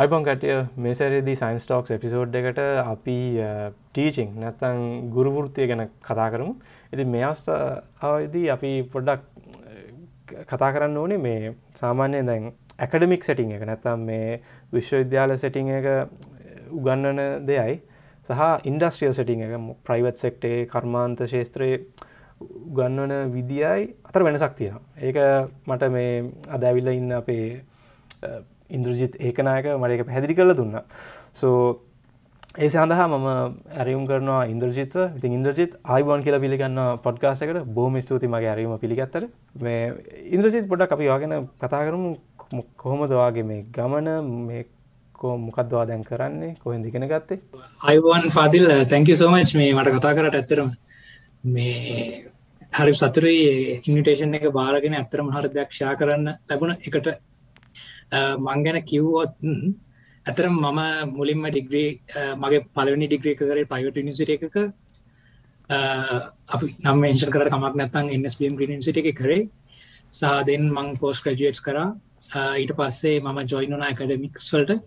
අයිපන් කටිය මේසරේදී science talks episode එකට අපි ටීචිං නැත්තං ගුරුවෘතිය ගැන කතා කරමු. ඉති මේ අවස්ථාවදී අපි පොඩ්ඩක් කතා කරන්න ඕනේ මේ සාමාන්‍යය දැන් ඇකඩමික් සෙටිං එක නැත්තම් මේ විශ්වවිද්‍යාල සෙටිං එක උගන්නන දෙයයි. සහ ඉන්ඩස්ට්‍රියල් සෙටිං එක ප්‍රයිවට් සෙක්ටේ කර්මාන්ත ශේත්‍රයේ උගන්වන විදියි අතර වෙනසක් තියෙනවා. ඒක මට මේ අදැවිල්ල ඉන්න අපේ ඉන්ද්‍රජිත් ඒකනායක මට එක පැදිරි කරල දුන්න. සෝ ඒ සඳහා මම ඇරියුම් කරනවා ඉන්ද්‍රජිත්ව. ඉතින් ඉන්ද්‍රජිත් ආයිබෝන් කියලා පිළිගන්න පොඩ්කාසකට බෝම ස්තුති මගේ ඇරීම පිළිගත්තර මේ ඉන්ද්‍රජිත් පොඩක් අපි වාගෙන කතා කරමු. කොහොමදවාගේ මේ ගමන? මේ කෝ මොකක්දවා දැන් කරන්නේ? කොහෙන් දිගෙන ගත්තේ? අයිවන් ෆාදිල් තැංක සෝමච් මේ මට කතා කරට ඇත්තරම මේ හරි සතුරයි ඉනිටේෂන් එක බාරගෙන ඇත්තරම හර දෙයක්ෂා කරන්න ලැබුණ. එකට මං ගැන කිව්වොත් ඇතර මම මුලින්ම ඩිග්‍රී මගේ පලවනි ඩිග්‍රී කරේ පයිවට නිසිට එකක. අපි නම් එන්ශ කර කමක් නැත්තන් එන්ස්ම් ග්‍රීනිසිට එක කරේ. සාදෙන් මං පෝස් ක්‍රජුවට්ස් කර. ඊට පස්සේ මම ජොයිනුන ඇකඩමික් සල්ට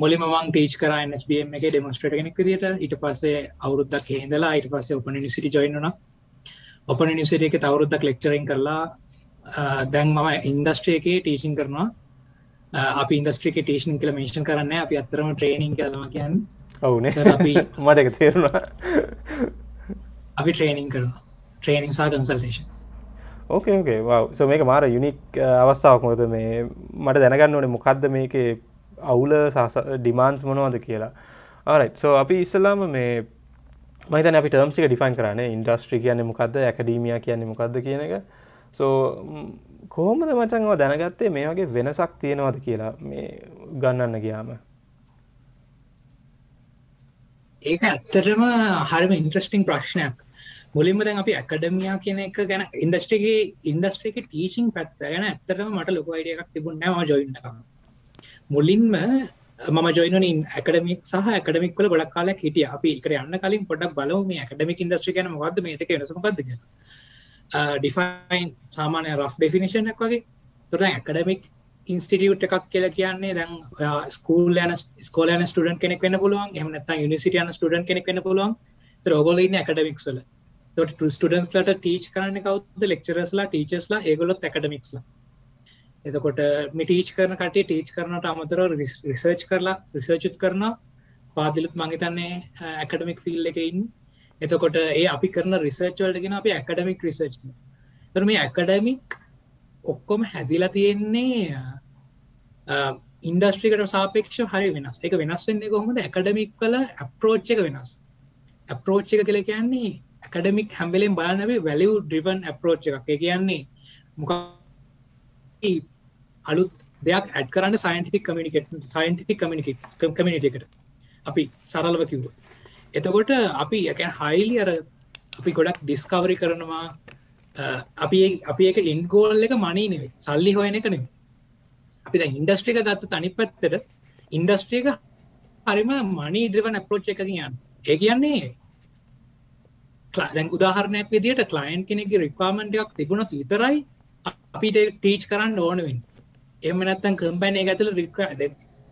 මුලි මං ටීච් කර NSBM එක ඩෙමස්ට්‍රට කෙනෙක් දිට ඊට පස්සේ අවුරුද්දක් හෙදලා ඊට පස්සේ ඔපන නිසිටි ජොයිනුන ඔපන නිසිට එක තවරුද්දක් ලෙක්චරින් කරලා දැන් මම ඉන්ඩස්ට්‍රියකේ ටීචින් කරනවා. අපි ඉන්ඩස්ට්‍රික ටේෂන් කල මේෂන් කරන්න අපි අත්තරම ට්‍රේනිින් කරම කියන්න. ඔවුනේ. මට එක තේරුණා. අපි ට්‍රේනිින් කරන ට්‍රේනිින් සා කන්සල්ටේෂන් ඕකේ ඕකේ සෝ මේක මාර යුනික් අවස්ථාවක්. මොකද මේ මට දැනගන්න ඕනේ මොකක්ද මේක අවුල සස ඩිමාන්ස් මොනවද කියලා. ආරයි් සෝ අපි ඉස්සලාම මේ මහිතන අපි ටර්ම්සික ඩිෆයින් කරන්නේ. ඉන්ඩස්ට්‍රි කියන්නේ මොකක්ද ඇකඩීමිය කියන්නේ මොකක්ද කියන එක සෝ කොහොමද මචන්ව දැනගත්තේ මේ වගේ වෙනසක් තියෙනවද කියලා මේ ගන්නන්න ගියාම? ඒක ඇත්තටම හරිම ඉන්ට්‍රස්ටිං ප්‍රශ්නයක්. මුලින්ම දැන් අපි ඇකඩමියා කියන එක ගැන ඉන්ඩස්ට්‍රිගේ ඉන්ඩස්ට්‍රික ටීචිං පැත්ත ගැන ඇත්තටම මට ලොක අයිඩිය එකක් තිබුණ ම ජොයින්න මුලින්ම මම ජොයිනින් ඇකඩමික් සහ ඇකඩමික් වල ගොඩක් කාලයක් හිටිය. අපි එකට යන්න කලින් පොඩක් බලව මේ ඇකඩමික් ඉන්ඩස්ට්‍රි ගැන මොකද්ද මේක වෙනසමකක්ද කියලා. ඩිෆයින් සාමානය රෆ් ඩෙෆිනිෂනක් වගේ. තොට ඇකඩමික් ඉන්ස්ටිටියුට් එකක් කියල කියන්නේ දැන් uh, ස්කූල් යන ස්කෝල යන ස්ටඩන් කෙනෙක් වෙන්න පුළුවන්. එමනත් යනිසිට යන ස්ටඩන් කෙනෙක් වෙන්න පුළුවන්. රෝගොලන්න ඇකඩමික්ස් වල. තොට ස්ටඩන්ස් ලට ටීච් කරන්න කවද ලෙක්චරස්ලා ටීචස්ලා ඒගොලොත් ඇකඩමික්ස්ලා එතකොට uh, මිටීච් කරන කට ටීච් කරනට අමතර රිසර්ච් කරලා රිසර්චුත් කරන පාදිලුත් මංහිතන්නේ ඇකඩමික් uh, ෆිල් එකඉන්න එතකොට ඒ අපි කරන රිසර්ච් වලටගෙන අපි ඇකඩමික් රිසර්ච් තර මේ ඇකඩමික් ඔක්කොම හැදිලා තියෙන්නේ ඉන්ඩස්ට්‍රිකට සාපේක්ෂ හරි වෙනස්. එක වෙනස් වෙන්නේ කොහොමද? ඇකඩමික් වල අප්‍රෝච් එක වෙනස්. අප්‍රෝච් එක කළ කියන්නේ ඇකඩමික් හැම්බලෙන් බලනවේ වැලිව් ඩ්‍රිවන් අප්‍රෝච් එකක්. කියන්නේ මොක අලුත් දෙයක් ඇඩ් කරන්න සයින්ටික් කමිනිකට සයින්ටික් කමිනිකේට කමිනිට එකට. අපි සරලව කිව්ව එතකොට අපි එකැන් හයිලි අර අපි ගොඩක් ඩිස්කවරි කරනවා අපි අපි එක ඉන්ගෝල් එක මනී නෙවේ සල්ලි හොයන එක නෙම අපි ඉන්ඩස්ට්‍රික ගත්ත තනි පැත්තට ඉන්ඩස්ට්‍රියක හරිම මනී ඩ්‍රවන අප්‍රෝච් එක කියන්න ඒ කියන්නේ දැන් උදාහරණයක් විදිට කලයින් කෙනෙගේ රිකාමන්ටයක් තිබුණත් විතරයි අපිට ටීච් කරන්න ඕනවෙන් එම නැත්තන් කම්පැන ඇතුල රික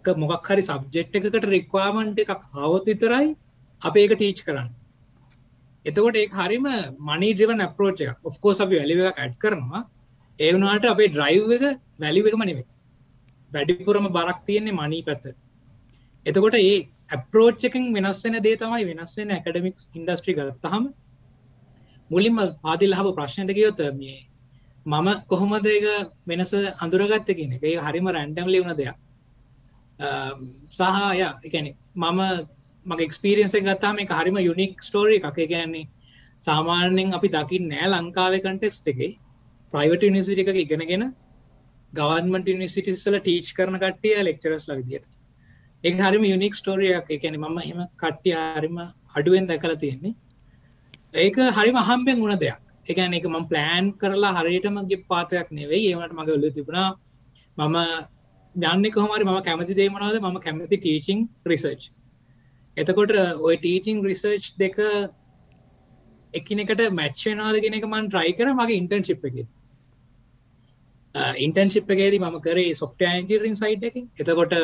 මොකක් හරි සබ්ජෙට් එකකට රික්වාමන්ට එකක් හවත් විතරයි අප ඒක ටීච් කරන්න. එතකොට ඒ හරිම මනි ්‍රිවන් අප්‍රෝච් එක ඔෆ්කෝස් අපි වැලිව එක ඇඩ් කරනවා. ඒ වුණට අපේ ඩ්‍රයිව් එක වැලිව එක මනිවේ වැඩිපුරම බරක් තියෙන්නේ මනී පැත්ත. එතකොට ඒ අප්‍රෝච් එකින් වෙනස්සෙන දේ තමයි වෙනස්වෙන ඇකඩමික්ස් ඉන්ඩස්ට්‍රි ගත්තහම මුලින්ම පාදිල් හබ ප්‍රශ්නයට කියයොත මේ මම කොහොමද ඒක වෙනස අඳුරගත්ත කියන එක. ඒ හරිම රැන්ඩම් ලිවුණ දෙයක්. සහය එකැනෙ මම මගේ එක්ස්පිරියන්ස ගත්තාම එක හරිම යුනික් ස්ටෝරි එකක්. කියන්නේ සාමාන්‍යෙන් අපි දකිින් නෑ ලංකාව කටෙක්ස් එකේ. ප්‍රයිවට නිසිටි එක ඉගෙනගෙන ගවන්මට නිසිටිස්ල ටීච් කරන කට්ටිය ලෙක්චරස් ලවිදියට ඒ හරිම යුනික් ස්ටෝරියක් එකැන මම හෙම කට්ටිය හරිම අඩුවෙන් දැකල තියෙන්නේ. ඒක හරිම අහම්බෙන් ගුණ දෙයක්. එකන එක මම ප්ලෑන් කරලා හරියටමගේ පාතයක් නෙවෙයි. ඒමට මඟ ඔල්ල තිබුණා මම යන්න කොහමරි ම කැමති දේමනවාද ම කැමති ටීචිං රිසර්ච් එතකොට ඔය ටීචිං රිසර්ච් දෙක එකිනෙකට මැච්වෙනවාද කෙනෙක මන් ට්‍රයි කර. මගේ ඉන්ටර්න්ශිප් එක. ඉන්ටන්ශිප් එකේදී මම කරේ සොෆ්ට ඇන්ජිරින් සයිට් එකින්. එතකොට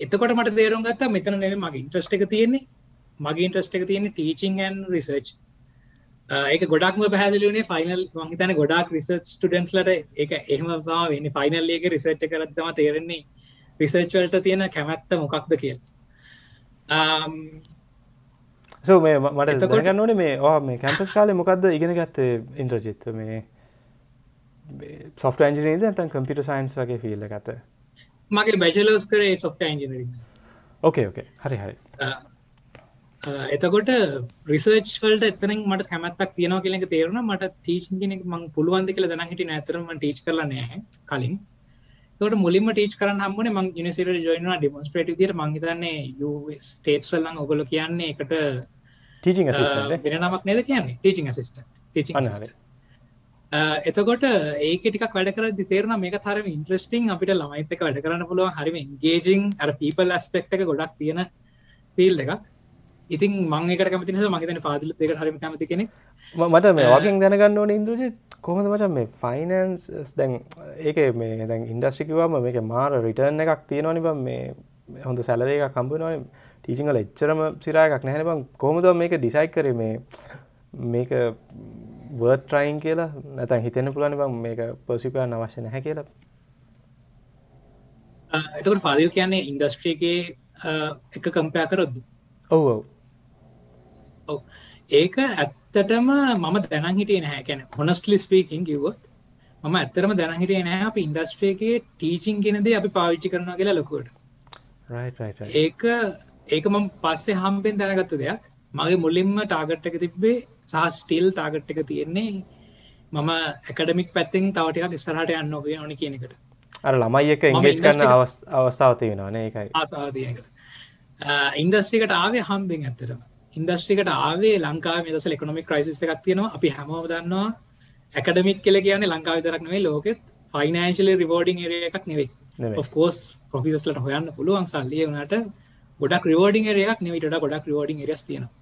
එතකොට මට තේරුම් ගත්තා මෙතන නෙවෙයි මගේ ඉන්ට්‍රස්ට් එක තියෙන්නේ. මගේ ඉන්ට්‍රස්ට් එක තියෙන්නේ ටීචිං ඇන්ඩ් රිසර්ච් ඒක ගොඩක්ම පැහදිලුනේ ෆයිනල් මංහිතන ගොඩක් රිසර්ච් ස්ටඩන්ස්ලට එක එහෙම සම වෙන්න. ෆයිනල්ලියක රිසර්ච් කරත්තම තේරෙන්නේ රිසර්ච්වල්ට තියෙන කැමැත්ත මොකක්ද කියල්. සෝ මේ මට ගන්න ඕනේ මේ ඕ මේ කැම්පස් කාලේ මොකක්ද ඉගෙන ගත්තේ ඉන්ද්‍රජිත්ත මේ සොෆ්ට ඇන්ජිනේද ඇතන් කම්පිට සයින්ස් වගේ ෆිල්ල ගත මගේ බැචලෝස් කරේ සොෆ්ට ඇන්ජිනරින් ඕකේ ඕකේ හරි හරි. එතකොට රිසර්ච් වලට එතන මට කැමත්තක් තියෙනවා කියලක තේරුණ. මට ටීච් කෙනෙක් මං පුළුවන්ද කියලා දැන හිට නැතරම ටීච් කරලා නෑ කලින් තොට මුලින්ම ටීච් කරන්න හම්බන මං නිසිට ජොයින ඩිමොස්ට්‍රේට දිර මංහිතන්නේ ස්ටේට්ස්වල්ලං ඔගොල කියන්නේ එකට ටීචිං වෙන නමක් නද කියන්නේ? ටීචිං අසිස්ට ටීචිං එතකොට ඒක ටික් වැඩ කර තේරන මේ තරම ඉන්ට්‍රස්ටිං අපිට ළමයිතක වැඩ කරන්න පුළුවන් හරිම ගේජිං අර පීපල් ඇස්පෙක්් එක ගොඩක් තියෙන පිල් එකක්. ඉතින් මංකට කමති මගේතන පාදිල දෙක හරිම කමති කෙනෙක් මට මේ වගෙන් දැනගන්න ඕන ඉන්ද්‍රජ කොහොඳ මචන් මේ ෆයිනන්ස් දැන් ඒක මේ දැන් ඉන්ඩස්ට්‍රිකිවම මේක මාර රිටර්න් එකක් තියෙනවනි බම් මේ හොඳ සැලරේ එකක් කම්පනවන ටීසිංහල එච්චරම සිරායක් නැහැන බං. කොහොමද මේක ඩිසයි් කර මේ මේක වර්ඩ් ට්‍රයින් කියලා? නැතන් හිතෙන පුලනි බං මේක පසිපයන් අවශ්‍ය නැහැ කියලා. එතකට පාදිල් කියන්නේ ඉන්ඩස්ට්‍රියගේ එක කම්පයා කරොද්ද ඔව ඔව. ඒක ඇත්තටම මම දැන හිටිය නැහැ. කැන හොනස්ලි ස්පීකින් කිව්වොත් මම ඇත්තරම දැන හිටිය නෑ අප ඉන්ඩස්ට්‍රේගේ ටීචිං කෙනද අපි පාවිච්චි කරන කියලා ලොකුවට. ඒක ඒක මම පස්සේ හම්පෙන් දැනගත්ත දෙයක්. මගේ මුලින්ම ටාගට් එක තිබ්බේ සහ ස්ටිල් ටාගට් එක තියෙන්නේ මම ඇකඩමික් පැත්තිෙන් තවටයක් ඉස්සරහට යන්න ඔබේ ඕනි කියන එකට. අර ළමයි එක ඉංගේජ් කරන්න අවස්ථාව තියෙනවානේ එකයි ආසාදයකට ඉන්දස්ට්‍රිකට ආවේ හම්බෙන් ඇත්තරම ඉන්දස්ට්‍රිකට ආවේ ලංකාව මෙදස එකොනොමික් ක්‍රයිසිස් එකක් තියෙනවා. අපි හැමෝම දන්නවා ඇකඩමික් කෙල කියන්නේ ලංකාව විතරක් නෙවෙයි ලෝකෙත් ෆයිනන්ශලි රිවෝඩිං ඒරිය එකක් නෙවෙයි. ඔෆ්කෝස් ප්‍රොෆිසස්ලට හොයන්න පුළුවන් සල්ලිය වනට ගොඩක් රිවෝඩිං ඒරයක් නෙවිට ගොඩක් රිවෝඩිං රස් තියෙනවා.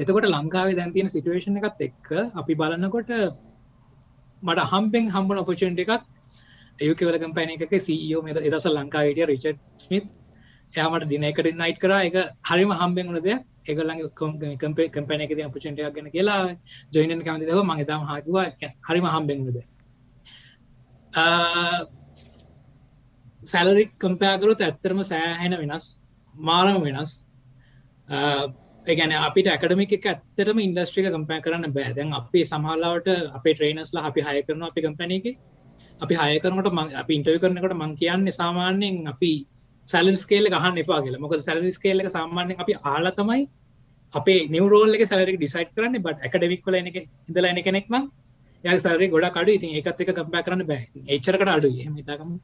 එතකොට ලංකාවේ දැන්තියෙන සිටුවේෂන් එකත් එක්ක අපි බලන්නකොට මට හම්පෙන් හම්බන ඔපචන්ට එකක් යුකවල කම්පැන එකක සීෝ එදස ලංකාවටිය රිචඩ් ස්මිත් එයාමට දිනකට නයිට් කර. එක හරිම හම්බෙන් වුණ දෙයක් එකලඟ කම්පේ කම්පැන එක තින පුචන්ට එකක් ගැන කියලා ජොයිනන් කමති දව මගේ දම් හකිවා හරිම හම්බෙන්වද සැලරික් කම්පෑකරුත් ඇත්තරම සෑහෙන වෙනස් මාරම වෙනස්. ඒගැන අපිට ඇකඩමික් එක ඇත්තරම ඉන්ඩස්ට්‍රික කම්පෑ කරන්න බෑදැන් අපේ සමහලාවට අපේ ට්‍රේනස්ලා අපි හය කරන අපි කම්පැනක අපි හයකරනට ම අපි ඉන්ටව කරනකට මං කියන්නේ සාමාන්‍යයෙන් අපි සැලස්කේල ගහන්න එපා කියලා. මොකද සැලරිස්කේල්ල එක සාමාන්‍යෙන් අපි ආල තමයි අපේ නිවරෝල් එක සැලරි ඩිසයිට් කරන්න. බට ඇකඩමික් වල එක ඉඳල එන කෙනෙක්ම ය සරි ගොඩ කඩු ඉතින් එකත් එක කම්පෑ කරන්න බෑ. එච්චරකට අඩු හිතකම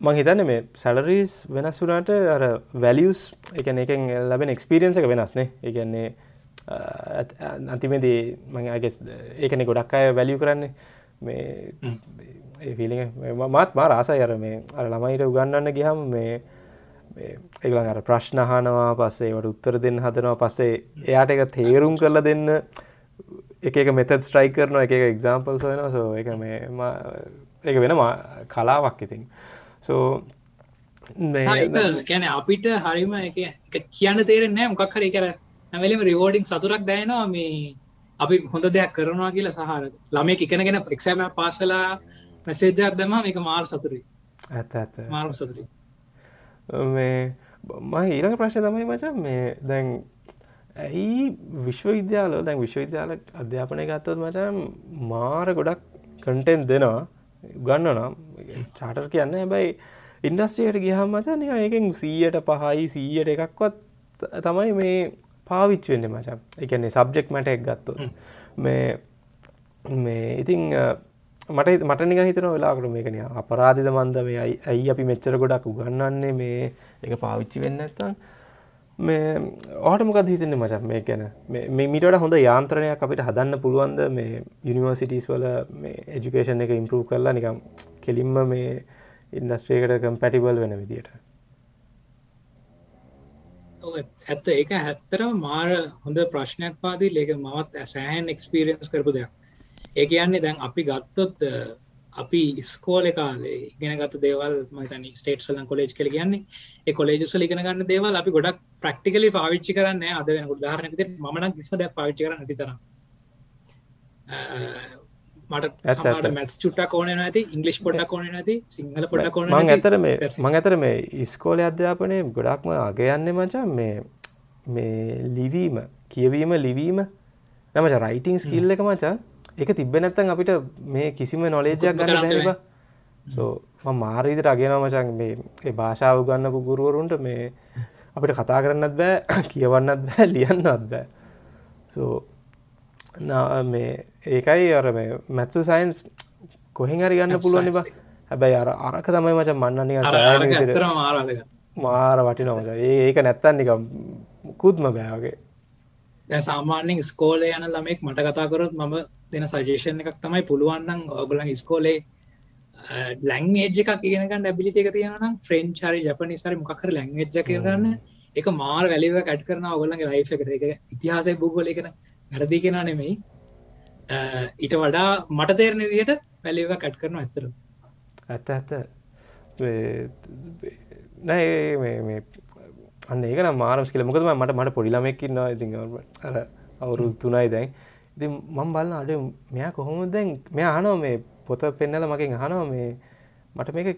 මං හිතන්න මේ සැලරීස් වෙනස් වුනාට අර වැලියස් එකන එකෙන් ලැබෙන එක්ස්පිරියන්ස එක වෙනස්නේ එකන්නේ අන්තිමේදී මගේ ඒකනෙ ගොඩක් අය වැලිය කරන්නේ. මේ පිලි මත් මා රාසයි අර මේ අර ළමයිට උගන්නන්න ගිහම් මේ ඒගලන් අර ප්‍රශ්නහනවා පස්සේවට උත්තර දෙන්න හදනවා පස්සේ එයාට එක තේරුම් කරලා දෙන්න. එක මෙතත් ස්ට්‍රයි කරන එක එක්සාම්පල් සොයන සෝ එක මේ එක වෙන කලාවක් ඉතින්. සෝ කැන අපිට හරිම කියන්න තේරෙන්නේ මොකක් හරි කර ඇමලිම රිවෝඩිං සතුරක් දැනවා මේ අපි හොඳ දෙයක් කරනවා කියලා සහර ළමේ එකනගෙන ප්‍රක්ෂම පාසලා මැසේජයක් දම එක මාර් සතුරි ඇත ඇත මාරු සතුරි මේ ම ඊළඟ ප්‍රශ්ය තමයි මච මේ දැන් ඇයි විශ්වවිද්‍යාල දැන් විශ්වවිද්‍යාල අධ්‍යාපනය ගත්තොත් මචන් මාර ගොඩක් කටෙන් දෙනවා. ගන්න නම් චාටර් කියන්න හැබැයි ඉන්ඩස්ට්‍රියට ගිහම් මචන් ඒකෙන් සීයට පහයි සීයට එකක්වත් තමයි මේ පාවිච්ච වෙන්න මචන් එකන්නේ සබ්ජෙක්් මට එක් ගත්තොත්. මේ මේ ඉතිං මට මට නික හිතන වෙලාකට මේකන අපරාධිද මන්ද මේ ඇයි අපි මෙච්චර ගොඩක් උගන්නන්නේ මේ එක පාවිච්චි වෙන්න ඇත්තන් මේ ඕටමකද හිතන්න මචක් මේ ගැන? මේ මිට හොඳ යාන්ත්‍රණයක් අපිට හදන්න පුළුවන්ද මේ යුනිවර්සිටස් වල මේ එජුකේෂන් එක ඉම්පරූ කරලා නිකම් කෙලින්ම මේ ඉන්ඩස්ට්‍රේකට කම්පැටිබල් වෙන විදියට? ඇත්ත. ඒක හැත්තර මාර හොඳ ප්‍රශ්නයක් පාදී ලේක මවත් සෑහන් එක්ස්පිරියන්ස් කරපු දෙයක්. ඒ කියන්නේ දැන් අපි ගත්තොත් අපි ස්කෝල කාලේ ඉගෙනගත දේවල් මතන ස්ටේට්සලන් කොලේජ් කළ කියන්නේ කොලේජුසල ඉගෙන ගන්න දේවල් අපි ගොඩක් ප්‍රක්ටිකලි පාවිච්චි කරන්න අද වෙන උදාහරනක මන කිස්ම ද පාවිච්චි කරන්න ති තරම්. මට මැත් චුට්ට කෝන ඇති ඉංගලිස් පොඩක් කෝන ඇති සිංහල පොඩ කෝන මං ඇතර මේ මං ඇතර මේ ඉස්කෝල අධ්‍යාපනය ගොඩක්ම අගයන්න මචා මේ මේ ලිවීම කියවීම ලිවීම. නමච රයිටිං ස්කිල්ල එක මචා එක තිබ නැත්තන් අපිට මේ කිසිම නොලේජයක් ගන්න බැරිබ සෝ මාරීදිට අගෙනව මචන් මේ භාෂාව ගන්නපු ගුරුවරුන්ට මේ අපිට කතා කරන්නත් බෑ කියවන්නත් බෑ ලියන්නත් බෑ. සෝ මේ ඒකයි අර මේ මැත්සු සයින්ස් කොහෙන් හරි ගන්න පුළුවන් බා. හැබැයි අර අරක තමයි මචන් මන්නනික මාර වටිනවද ඒක නැත්තන් නික කුත්ම බෑවගේ සාමාන්‍යෙන් ස්කෝලය යන ළමෙක් මට කතාකරොත් මම දෙන සජේෂන් එකක් තමයි පුළුවන්නම් ඔගලන් ස්කෝලේ ලැංේජ් එකක් ඉගෙනක ඩැබිලිට එක තියෙනනම් ෆ්‍රෙන්ච් හරි ජපනි සරි මොකර ලැංේජ් කරන්න එක මාර් වැලිව කට් කරන ඔගලන්ගේ ලයිෆ් එකට. එක ඉතිහාසය බුගල එකන වැරදි කෙන නෙමෙයි. ඊට වඩා මට තේරණ දිට වැලිව කට් කරන ඇත්තර ඇත්ත ඇත්ත. නෑ මේ අන්න ඒක මාරස් කියල. මොකද මට මට පොඩිලමෙක්කින්න ඉති අර අවුරු තුනයි දැන්. ඉති මං බලන්න අඩ මෙයා කොහොම දැන්? මෙයා අනෝ මේ පොත පෙන්නල මකින් අහනෝ මේ මට මේක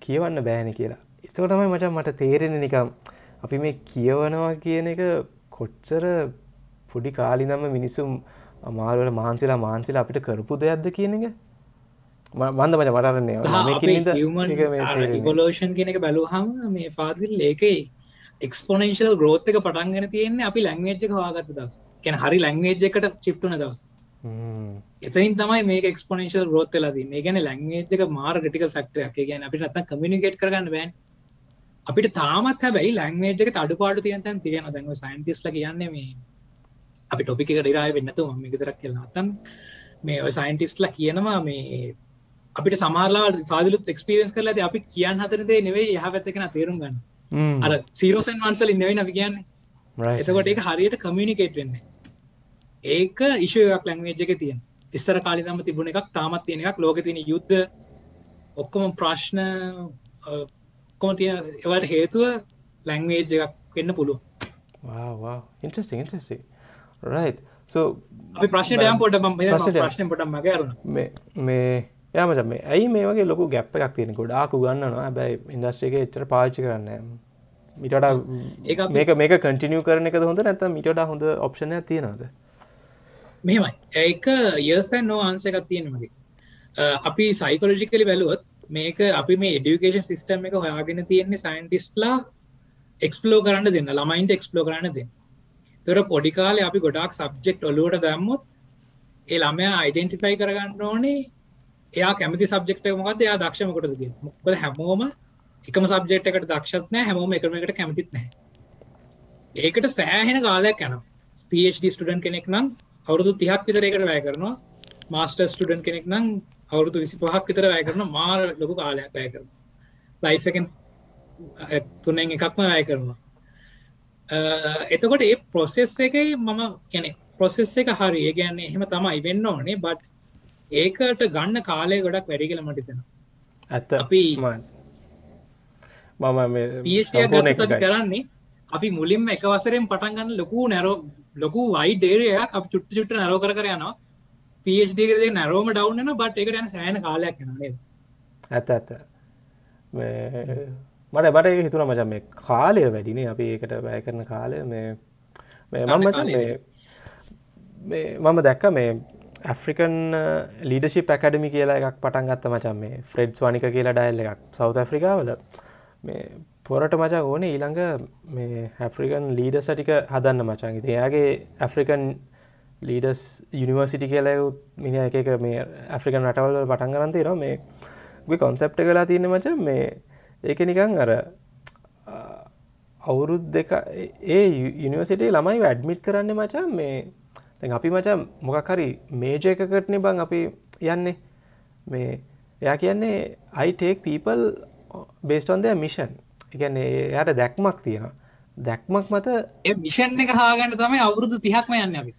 කියවන්න බෑන කියලා. එතකොට තමයි මචන් මට තේරෙන නිකම් අපි මේ කියවනවා කියන එක කොච්චර පොඩි කාලිනම මිනිස්සුම් අමාරුවල මහන්සිලා මාන්සිලා අපිට කරපු දෙයක්ද කියන එක? මන්ද මච මටරන්නේ ඉවලෝෂන් කෙනෙක බැලූහම මේ පාදිල් ඒකයි එක්ස්පොනේශල් ග්‍රෝත් එක පටන්ගෙන තියෙන්නේ අපි එක හවාගත්ත දවස් කැන හරි ලැංවේජ් එකට චිප්ටුන දවස්. එතනින් තමයි මේ එක්ස්පොනේශල් ග්‍රෝත් ලද මේ ගැන ලැංවේජ් එක මාර ටිකල් ෆක්ටරයක් ගැන අපිට අත්ත කමිනිකේට් කරගන්න බෑන්. අපිට තාමත් හැබැයි ලැංවේජ් එක අඩුපාඩු තියෙන තියෙන දැන්ව සයින්ටිස්ල කියන්නේ මේ අපි ටොපික රිරාය වෙන්නතු ම විතරක් කියලනත්තම් මේ සයින්ටිස්ලා කියනවා මේ අපිට සමාරලා පාදිලුත් එක්ස්පිරස් කරල අපි කියන්න හතරදේ නෙවෙයි යහ පැත්තකෙන තේරුම් ගන්න. අර සීරෝසන් වන්සල ඉන්නවෙයි නවි කියන්නේ. එතකොට ඒක හරියට කමියනිකේට් වෙන්න ඒක ඉශයක් ලැංවේජ් එක තියෙන. ඉස්සර කාලිදම තිබුණ එකක් තාමත් තියෙන එකක්. ලෝක තියෙන යුද්ධ ඔක්කොම ප්‍රශ්න කොම තිය ඒවට හේතුව ලැංවේජ් එකක් වෙන්න පුළුව ඉන්ටස්ටිං ඉන්ටස්ටිං රයි් සෝ ප්‍රශ්නයට යම් පොට ප්‍රශ්න පොට මගරුණ මේ යමච මේ ඇයි මේ වගේ ලොකු ගැප් එකක් තියෙන? ගොඩාකු ගන්නවා බැයි ඉන්ඩස්ට්‍රේක එච්චර පාච්චි කරන්න මිට මේක මේක කටිනිය කරන එක හොඳ නැත මිට හොඳ ඔප්ෂණය තියෙනද මෙමයි ඒක යසන් නෝ ආන්ස එකක් තියෙනමගේ අපි සයිකොලජිකලි බැලුවොත් මේක අපි මේ එඩියුකේෂන් සිිස්ටම් එක හොයාගෙන තියෙන්නේ සයින්ටිස්ලා එක්ස්පලෝ කරන්න දෙන්න ළමයින්ට එක්ස්පලෝ කරන්න දෙන්න. තොර පොඩිකාල අපි ගොඩක් සබ්ජෙක්් ඔලුවට දැම්මුත් ඒ ළමයා අයිඩෙන්ටිෆයි කරගන්න ඕනේ එයා කැමති සබ්ෙක්ට මොකද එයා දක්ෂමකොටද මොකද හැමෝම එකම සබ්ජෙක්් එකට දක්ෂත් නෑ හැමෝම එකමකට කැමතිත් නෑ ඒකට සෑහෙන කාලයක් යන PhD ස්ටඩන් කෙනෙක් නම් අවුරුදු තිහක් විතරයකට වැය කරනවා. මාස්ටර් ස්ටඩන් කෙනෙක් නම් අවුරුදු විසි පහක් විතර වැය කරන මාර ලොකු කාලයක් වැය කරන ලයිෆකෙන් තුනෙන් එකක්ම වැය කරනවා. එතකොට ඒ ප්‍රොසෙස් එකයි මම කැනෙ ප්‍රොසෙස් එක හරි ඒ ගැන්නේ එහෙම තමයි වෙන්න ඕනේ බට් ඒකට ගන්න කාලය ගොඩක් වැඩි කියල මටිතන ඇත්ත. අපි මම කරන්නේ අපි මුලින්ම එක වසරෙන් පටන් ගන්න ලොකු නැරෝ ලොකු වයි ඩේරයක් අප චුට්ට චුට්ට නැරෝ කර යනවා. පD නැරෝම ඩවන්න බට් එකට යන සෑන කාලයක් නේ ඇත ඇත්ත මට බට හිතුන මචන් මේ කාලය වැඩිනේ. අපි ඒකට වැය කරන කාලය. මේ මම මචන් මම දැක්ක මේ ඇෆ්‍රිකන් ලීඩශිප් ඇකඩමි කියලා එකක් පටන් ගත්ත මචන් මේ ෆ්‍රෙඩ්ස් වනික කියලා ඩයිල් එකක්. සෞත ඇෆ්‍රිකාවල මේ පොරට මචා ඕනේ ඊළඟ මේ හැෆ්‍රිකන් ලීඩ සටික හදන්න මචන් ඉති එයාගේ ඇෆ්‍රිකන් ලීඩස් යනිවර්සිටි කියලයුත් මිනි එක මේ ඇෆ්‍රිකන් රටවල් පටන් ගරන්තේ න මේ කොන්සෙප්ට කලා තියන්න මචන් මේ ඒක නිකං අර අවුරුද් දෙක ඒ යනිවසිටේ ළමයි වැඩ්මිට් කරන්න මචන් මේ අපි මචන් මොකක් හරි මේජ එකකටන බං අපි යන්නේ. මේ එයා කියන්නේ අයිටේක් පීපල් බේස්ටොන්ද මිෂන් එකන්නේ එයට දැක්මක් තියෙන දැක්මක් මත මිෂන් එක හාගන්න තමයි අවුරුදු තිහක්ම යන්න අපි.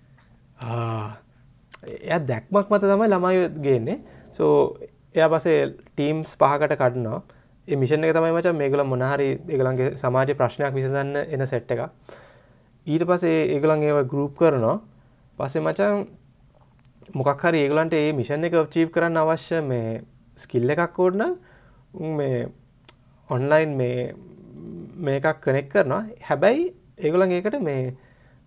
එය දැක්මක් මත තමයි ළමයි ගේන්නේ. සෝ එයා පසේ ටීම්ස් පහකට කටනවා ඒ මිෂණ එක තමයි මචන් මේගල මොනහරි ඒගලන්ගේ සමාජ ප්‍රශ්නයක් විසඳන්න එන සෙට් එක ඊට පසේ ඒගලන් ඒව ගරුප් කරනවා. පසේ මචන් මොකක් හරි ඒගලන්ට ඒ මිෂණ එක චීප් කරන්න අවශ්‍ය මේ ස්කිල්ල එකක් ඕඩන මේ ඔන්ලයින් මේ මේකක් කනෙක් කරනවා. හැබැයි ඒගොලන් ඒකට මේ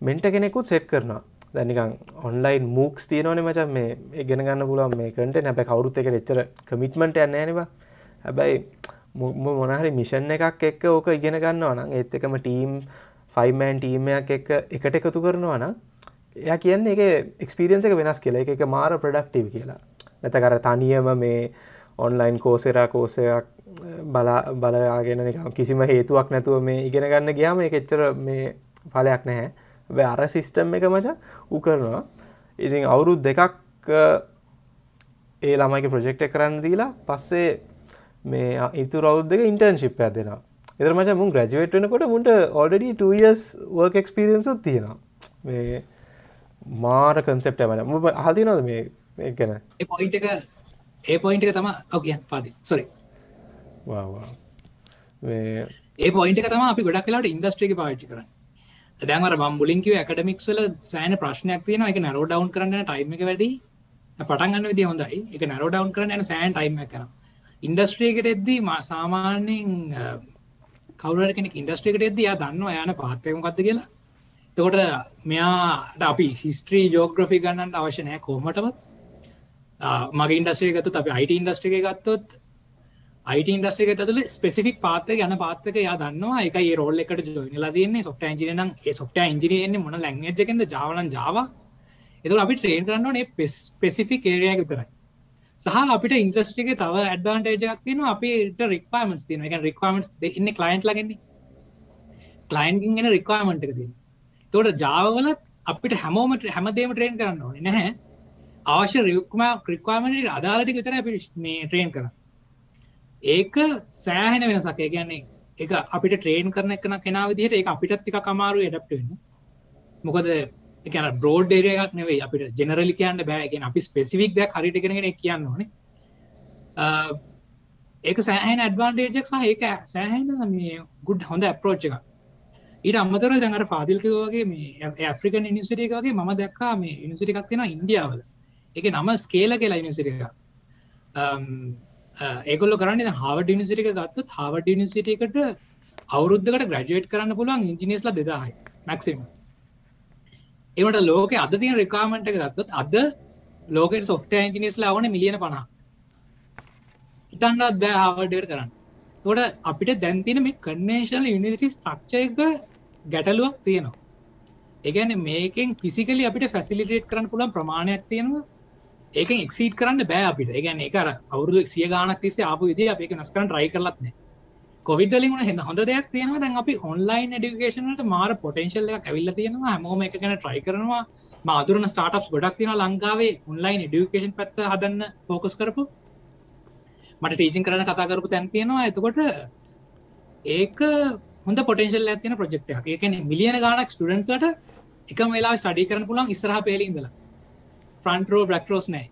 මෙන්ට කෙනෙකුත් සෙට් කරනවා. දැනිකන් ඔන්ලයින් මූක්ස් තියනවන මචන් මේ ගෙන ගන්න පුලුවන් මේ කට නැබැ කවරුත් එක එච්චර කමිට්මට යන්න නවා හැබැයි මොනහරි මිෂන් එකක් එක්ක ඕක ඉගෙන ගන්නවා නම් ඒත් එකම ටීම් ෆයිමෑන් ටීමයක් එක්ක එකට එකතු කරනවා නම් එය කියන්නේ එක එක්ස්පිරියන්ස එක වෙනස් කියලා. එක මාර ප්‍රඩක්ටව කියලා. නැතකර තනියම මේ ඔන්ලයින් කෝසෙරා කෝසයක් බලා බලයාගෙන කිසිම හේතුවක් නැතුව මේ ඉගෙන ගන්න ගියාම එක එච්චර මේ පලයක් නැහැ. අර සිිස්ටම් එක මච උ කරනවා. ඉතින් අවුරුත් දෙකක් ඒ ළමයික ප්‍රජෙක්ට කරන්න දීලා පස්සේ මේ ඉතු රෞද් දෙක ඉන්ටර්න්ශිප් ඇදෙනවා එතර මච මුන් ග්‍රජුවේට් වෙනකොට මුට ඔඩඩ 2ස් වර්ක් එක්ස්පිරියන්සුත් තියෙනවා. මේ මාර කන්සෙප්ට මන ම හදිනොද මේ ගැන? පොයින්ට එක ඒ පොයින්ට එක තම ඔකියන් පාදි සොරි ඒ පොයින්ට තම අපි ගොඩක් කලාට ඉන්දස්ට්‍රික පාච්චි කරන්න. දැන්වර බම්බුලින්කිව ඇකඩමික්ස්වල සෑන ප්‍රශ්නයක් තියෙන එක නරෝ ඩවන් කරන්න ටයිම එක වැඩි. පටන්ගන්න විදි හොඳයි. එක නරෝ ඩවන් කරන්න සෑන් ටයිම කන ඉන්ඩස්ට්‍රියකට එද්දී සාමාන්‍යෙන් කවර කෙනෙක් ඉන්ඩස්ට්‍රිකට එද යා දන්න යන පාත්තයම කත්ත කියලා. තකොට මෙයාට අපි සිස්ත්‍රී ජෝග්‍රෆි ගන්නට අවශ්‍යනය කෝමටවත් මගේ ඉන්ඩස්ට්‍රේ ගත්තු අප අයිට ඉන්ඩස්ට්‍රික ගත්තොත් අයිට ඉන්ඩස්ට්‍රික තුළ ස්පෙසිෆික් පාත යන පාත්තක යා දන්නවා. එක ඒ රෝල් එකට ජොයිනලා තියන්නේ. සොට ඉජිනන ඒ සොට ඉජිනයන්නේ මොන ලැංගජකද ජාවලන් ජාව එතු අපි ට්‍රේන් කරන්නනේ පෙසිෆික් ඒරයක් විතරයි. සහ අපිට ඉන්ද්‍රස්ටික තව ඇඩ්වාන්ටේජක් තියන අපිට රික්වාමස් තියන එක රික්වාමටස් ඉන්න කලයින්ට් ලගන්නේ කලයින්ගින් ගෙන රික්වාමට එක තිය තොට ජාවලත් අපිට හැමෝමට හැමදේම ට්‍රේන් කරන්න ඕනේ. නැහැ. අවශ්‍ය රික්ම ක්‍රික්වාමට අදාලටි විතර අපි මේ ට්‍රේන් කර ඒක සෑහෙන වෙනසක්. ඒ කියන්නේ එක අපිට ට්‍රේන් කරන එකන කෙනා විදිහට ඒ අපිටත් ටික කමාරු එඩප්ටවෙන්න මොකද එකන බ්‍රෝඩ් ේරයක් නෙවේ අපිට ජෙනරලි කියන්න බෑගෙන අපි ස්පෙසිවික් ද හරිට කෙනෙ කියන්න ඕන. ඒක සෑහන ඇඩ්වාන්ටේජක් සහ ඒක සෑහන මේ ගුඩ් හොඳ ඇප්‍රෝච් එක ඊට අම්මතර දැඟට පාදිල්කවගේ මේ ඇෆ්‍රිකන් නිසිරිකගේ ම දැක්කා මේ නිසිරිකක් තියෙන ඉන්දියාවල. එක නම ස්කේල කියලා නිසිරික ඒගොල්ල කරන්න හාවට නිසිරික ගත්තත් හාවට නිසිටකට අවුරුද්ධකට ග්‍රජුවට් කරන්න පුළුවන් ඉංජිනිස්ල දෙදාහයි මැක්සිම ඒට ලෝක අද තිය රකාමට ගත්තත් අද ලෝක සොෆ්ට ඉංජිනිස්ල අවන මිලියන පනා ඉතන්නත් බෑ හාවඩට කරන්න. තොට අපිට දැන්තින මේ කන්නේශල් යුනිටි ස්ටක්ෂයක ගැටලුවක් තියෙනවා. ඒගැන මේකෙන් ෆිසිකලි අපිට ෆැසිලිටේට් කරන්න පුළන් ප්‍රමාණයක් තියෙනවා. ඒක එක්සිට කරන්න බෑ අපිට. ඒගැන එකර අවුරුදු සිය ගානක් තිසේ ආපු විදි අප එක නස්කරන් රයි කරලත්න කොවිඩලින් හෙ හොඳ දෙයක් තියෙනවා. දැන් අපි ඔන්ලයින් ඩිකේෂනට මාර පොටන්ශල්ල ඇවිල්ල තියෙනවා. හැමෝම එක ගැන ට්‍රයි කරනවා. මාදුරන ස්ටාටස් ගොඩක් තින ලංකාවේ ඔන්ලයින් ඩිකේෂන් පැත්ත හදන්න ෆෝකස් කරපු. මට ටීචින් කරන කතා කරපු තැන් තියෙනවා. එතකොට ඒක හොඳ පොටන්ශල් ඇතින ප්‍රජෙක්්යක් ඒකන මිලියන ගානක් ස්ටඩන්ට එක වෙලා ස්ටඩි කරන පුළන් ඉස්රහ පේලින්දලා ෆ්‍රන්ටරෝ බ්‍රක්රෝස් නෑ.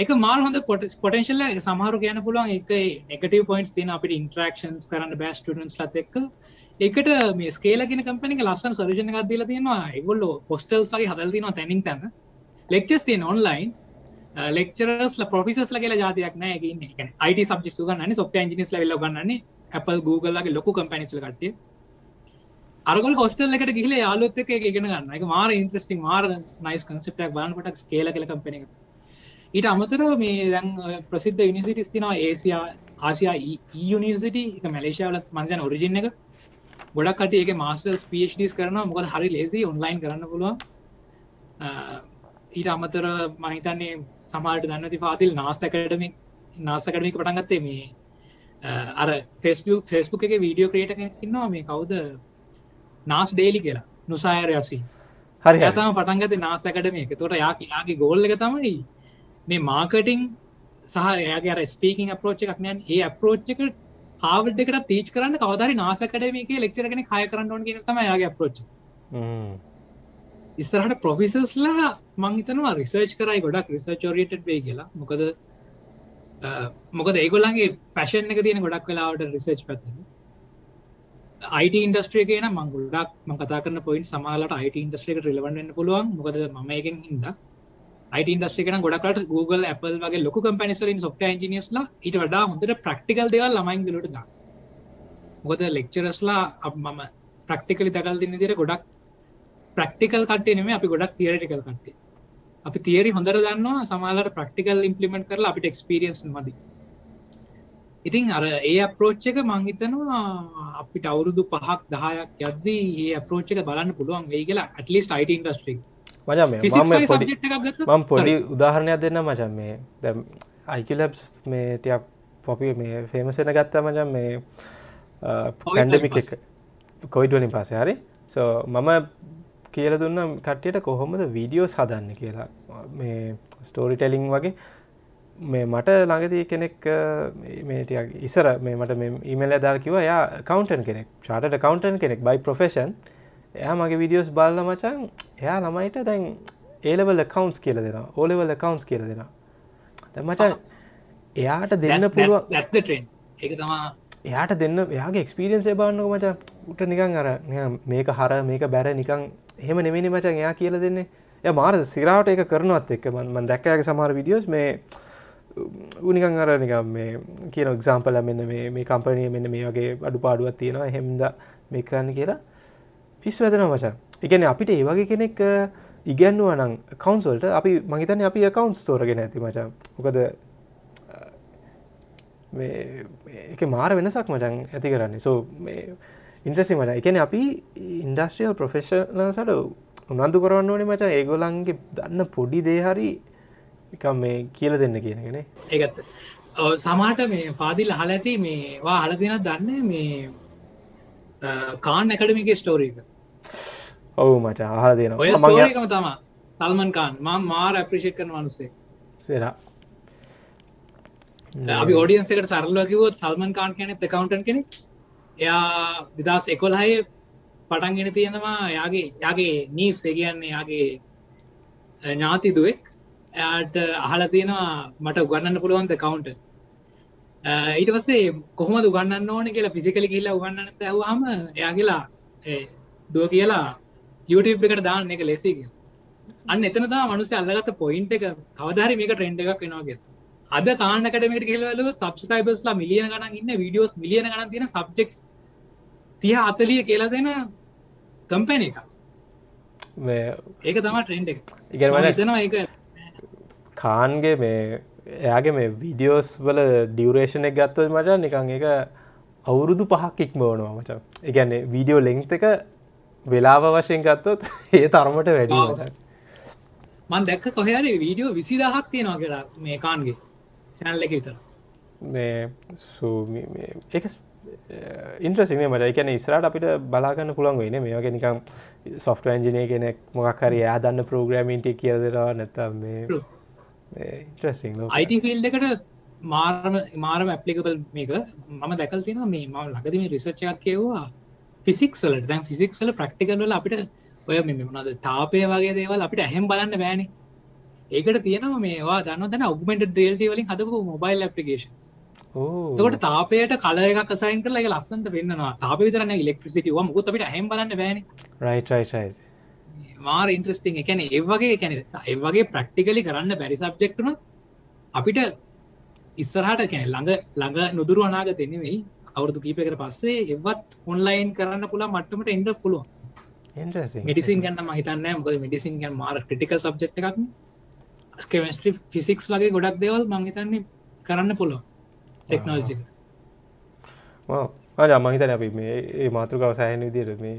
ඒක මාර හොඳ පොට පොටන්ශල්ල සමහරු කියන පුළුවන් එක එකටව පොයින්ස් තින අපිට ඉන්ට්‍රක්ෂන්ස් කරන්න බෑස් ටන්ස් ලත් එක්ක. එකට මේ ස්කේලගෙන කම්පනික ලස්සන සරජන එකක් දීලා තියෙනවා. එගොල්ලෝ ෆොස්ටල්ස්ගේ හදල් තිනවා තැනින් තැන. ලෙක්චස් තියන ඔන්ලයින් ලෙක්චරස් පොෆිසස් ලගේ ජාතියක් නෑ. අයිට සබ්ජෙක් ගන්න සොප්ට ජිනිස් ලවෙල්ල ගන්නන්නේ Apple Googleගේ ලොකු කම්පැනිචල කටේ අරගල් හොස්ටල් එකට ගිහිල යාලුත් එක ගෙන ගන්න. එක මාර ඉන්ත්‍රස්ටිං මාර නයිස් කන්සප්ටක් බානකොට කේල කල කම්පන ඊට අමතර මේ දැන් ප්‍රසිද්ධ යනිසිටිස් තිනවා ඒසියා ආසියා යනිසිට එක මැලේෂාවලත් මන්දයන ඔරිජින එක. ගොඩක් කට ඒක මස්ටර්ස් පස් කරන මොකද හරි ලේසි ඔන්ලයින් කරන්න පුළුවන්. ඊට අමතර මහිතන්නේ සමාට දන්නති පාතිල් නාස්තකටමික් නාසකටමික පටන්ගත්තේ මේ අර ෆෙස්බුක් ෆෙස්බුක් එක වීඩියෝ ක්‍රේට ඉන්නවා. මේ කවුද? නාස් ඩේලි කියලා. නුසායරයසි හරි ඇතම පටන්ගත නාසකටම එක. තොට යා යාගේ ගෝල්ල එක තමයි මේ මාකටිං සහ එයාගේ ස්පීකින් අපරෝච් එකක්නයන් ඒ අපරෝච්චක හාවඩ් එකට තීච් කරන්න කවදරි නාසකඩමක ලෙක්චරගෙන කය කරන්න ඕන කිය තම යාගේ අපරෝච් ඉස්සරහට ප්‍රොෆිසස්ලා මංහිතනවා රිසර්ච් කරයි ගොඩක් රිසර්ච් ෝරියට වේ කියලා. මොකද මොකද ඒගොල්ලන්ගේ පැෂන් එක තියෙන ගොඩක් වෙලාවට රිසර්ච් පැත්තන අයිට ඉන්ඩස්ට්‍රිය කියන මං ගොඩක් ම කතා කරන පොයින් සමාලට අයිට ඉන්ඩස්ට්‍රියක රිලවන්න පුළුවන්. මොකද ම එකෙන් හිද අයිට ඉන්ඩස්ට්‍රිකන ගොඩකට Google Apple වගේ ලොක කම්පනිසරින් සොෆ්ට ඉජිනියස්ලා ඊට වඩා හොඳට ප්‍රක්ටිකල් දෙවල් ළමයින් දලට දා මොකද ලෙක්චරස්ලා අප මම ප්‍රක්ටිකලි දකල් දින්න දිර ගොඩක් ප්‍රක්ටිකල් කටේ නෙම අපි ගොඩක් තිරටිකල් කටේ අපි තිේරි හොඳර දන්නවා සමාලට ප්‍රක්ටිකල් ඉම්පලිමෙන්ට් කරලා අපිට එක්ස්පිරියන්ස් මදි. ඉතින් අර ඒ අප්‍රෝච්ච එක මංහිතනවා අපිට අවුරුදු පහක් දහයක් යද්දී ඒ අප්‍රෝච්ච එක බලන්න පුළුවන් වේ කියලා ඇටලිස් අයිට ඉන්ඩස්ට්‍රික් මම පොඩි උදාහරණයක් දෙන්න මචන් මේ දැ අයිකලබ්ස් මේ ටයක් පොපි මේ ෆේමසෙන ගත්තා මචන් මේ පැන්ඩමික් එක. කොයිඩ්වලින් පසේ හරි? සෝ මම කියල දුන්න කට්ටියට කොහොමද වීඩියෝ සදන්න කියලා. මේ ස්ටෝරි ටෙලිං වගේ මේ මට ළඟදී කෙනෙක් මේටියක් ඉසර මේ මට ඉමල් ඇදාල් කිව යා කවන්ටන් කෙනෙක් චාට කවන්ටන් කෙනෙක් බයි ප්‍රෆෙෂන් එයා මගේ විඩියෝස් බල්ල මචන් එයා ළමයිට දැන් ඒලවල කවන්ස් කියල දෙෙන ඕලෙවල කවන්ස් කියල දෙෙන මචන් එයාට දෙන්න පුළුවන් ඒ තමා එයාට දෙන්න එයාගේ එක්ස්පිරියන්සේ බාන්නක මච. උට නිකං අර මේක හර මේක බැර නිකං එහෙම නෙමනි මචන් එයා කියල දෙන්නේ. ය මාර සිරාවට එක කරනවත් එක්ක. මන් දැක්කයගේ සමාර විඩියෝස් මේ උනිකං අර නිකම් මේ කියන එක්සාම්පල මෙන්න මේ මේ කම්පනය මෙන්න මේ වගේ අඩු පාඩුවත් තියෙනවා හෙම්ද මේ කරන්න කියලා පිස් වැදෙන මචන් එකන අපිට ඒ වගේ කෙනෙක් ඉගැන්නුව නම් කවන්සල්ට අපි මහිතන අපි කවන්ස් තෝරගෙන ඇති මචන් මොකද එක මාර වෙනසක් මචන් ඇති කරන්නේ. සෝ ඉන්ට්‍රසි මට එකන අපි ඉන්ඩස්ට්‍රියල් ප්‍රෆෙශනල් සට උනන්දු කරන්න ඕනේ මචා ඒගොලන්ගේ දන්න පොඩි දේහරි එකම් මේ කියල දෙන්න කියනගෙන ඒගත්ත සමාට මේ පාදිල් හල ඇති මේවා හලදින දන්න මේ කාන් ඇකඩමික ස්ටෝරීක ඔවු මචා අහල දෙන ඔය ස්ටෝරීකම තම තල්මන් කාන් මං මාර අප්‍රිෂිට් කරන වනුසේ සෙරා. අපි ෝඩියන්සකට සරලකිවෝ සල්මන් කාන් කියන කවන්ටන් කෙනෙක්. එයා විදස් එකොල්හය පටන්ගෙන තියෙනවා. යාගේ යාගේ නීස් කියන්නේ යාගේ ඥාති දුවෙක් එයාට අහල තියෙනවා මට උගන්නන්න පුළුවන්ද කවුන්ට ඊට පස්සේ කොහොම දුගන්න ඕන කියලා පිසිකලි කියලා උගන්නන්න ඇහවාම එයා කියලා දුව කියලා YouTube එකට දාන්න එක ලෙසි කිය අන්න එතන තා මනුස අල්ලගත පොයින්ට එක. කවදාරි මේක ට්‍රෙන්ඩ් එකක් වෙනවාගේ අද කාන්නකටමට කියලවල සබස්ක්‍රයිබස්ලා මිලියන ගන ඉන්න විඩියෝස් මිලියන ගන තියෙන සබ්ෙක්් තිය අතලිය කියලා දෙන කම්පැන එක ඒක තම ට්‍රෙන්ඩ් එක. තනවා එක කාන්ගේ මේ එයාගේ මේ විඩියෝස් වල ඩියවරේෂණ එක ගත්තව මට නිකං එක අවුරුදු පහක් ඉක්මෝනවා මච. එකන්නේ වීඩියෝ ලෙංක් එක වෙලාව වශයෙන් ගත්තොත් ඒ තරමට වැඩි මච. මන් දැක්ක කොහරි වීඩියෝ විසි දහක් තියෙනවා කියලා මේ කාන්ගේ චැනල්ල එක විතර. මේ සූ එක ඉන්ට්‍රසිම මට එකන ඉස්රට අපිට බලාගන්න පුළන් වෙන මේ වගේ නිකම් සොෆ්ට ඇන්ජිනය කෙනෙක් මොකක්හරි යා දන්න ප්‍රෝග්‍රමින්ට කියදරවා නැතම් මේ අයිට ෆිල්් එකට මාරම මාරම ඇපලිකබල් මේක. මම දැකල් තියෙන මේ ම ලකදම රිසර්චයක් කියවා ෆිසික්ස්වලට දැන් ෆිසික්ස්ල ප්‍රක්ටිකල්ල අපිට ඔය මෙ මොනද තාපය වගේ දේවල් අපිට ඇහෙම් බලන්න බෑන. ඒකට තියෙනවා මේවා දන්න තැන ඔගමෙන්ට ඩේල්ටි වලින් හදපු මොබයිල් අපපිකේෂන් තකට තාපයට කල එකක් සයින් කරලා ලස්සන්ට වෙන්නවා තාප විතරන්න ඉලෙක්ට්‍රසිටව මුකුත් අපිට හැම් බලන්න බෑන. රයිටයි මාර ඉන්ට්‍රස්ටිං එකැන ඒවගේ කැන ඒවගේ ප්‍රක්ටිකලි කරන්න බැරි සබ්ජෙක්ටන අපිට ඉස්සරහට කැන ළඟ ළඟ නොදුරු අනාග දෙනෙවෙයි අවුරදු කීපකට පස්සේ එවත් ඔන්ලයින් කරන්න පුලා මට්ටමට එන්ඩ පුළුව මිඩිසින් ගන්න මහිතන්න මොද මිඩිසින් ගන් මාර ක්‍රටිකල් සබ්ෙක්් එකක් ස්කමස්ට්‍රි ෆිසික්ස් වගේ ගොඩක් දෙවල් මංහිතන්නේ කරන්න පුළුව ටෙක්නෝජි අ මහිතන අපි මේ මාතෘකාව සෑහන විදිර මේ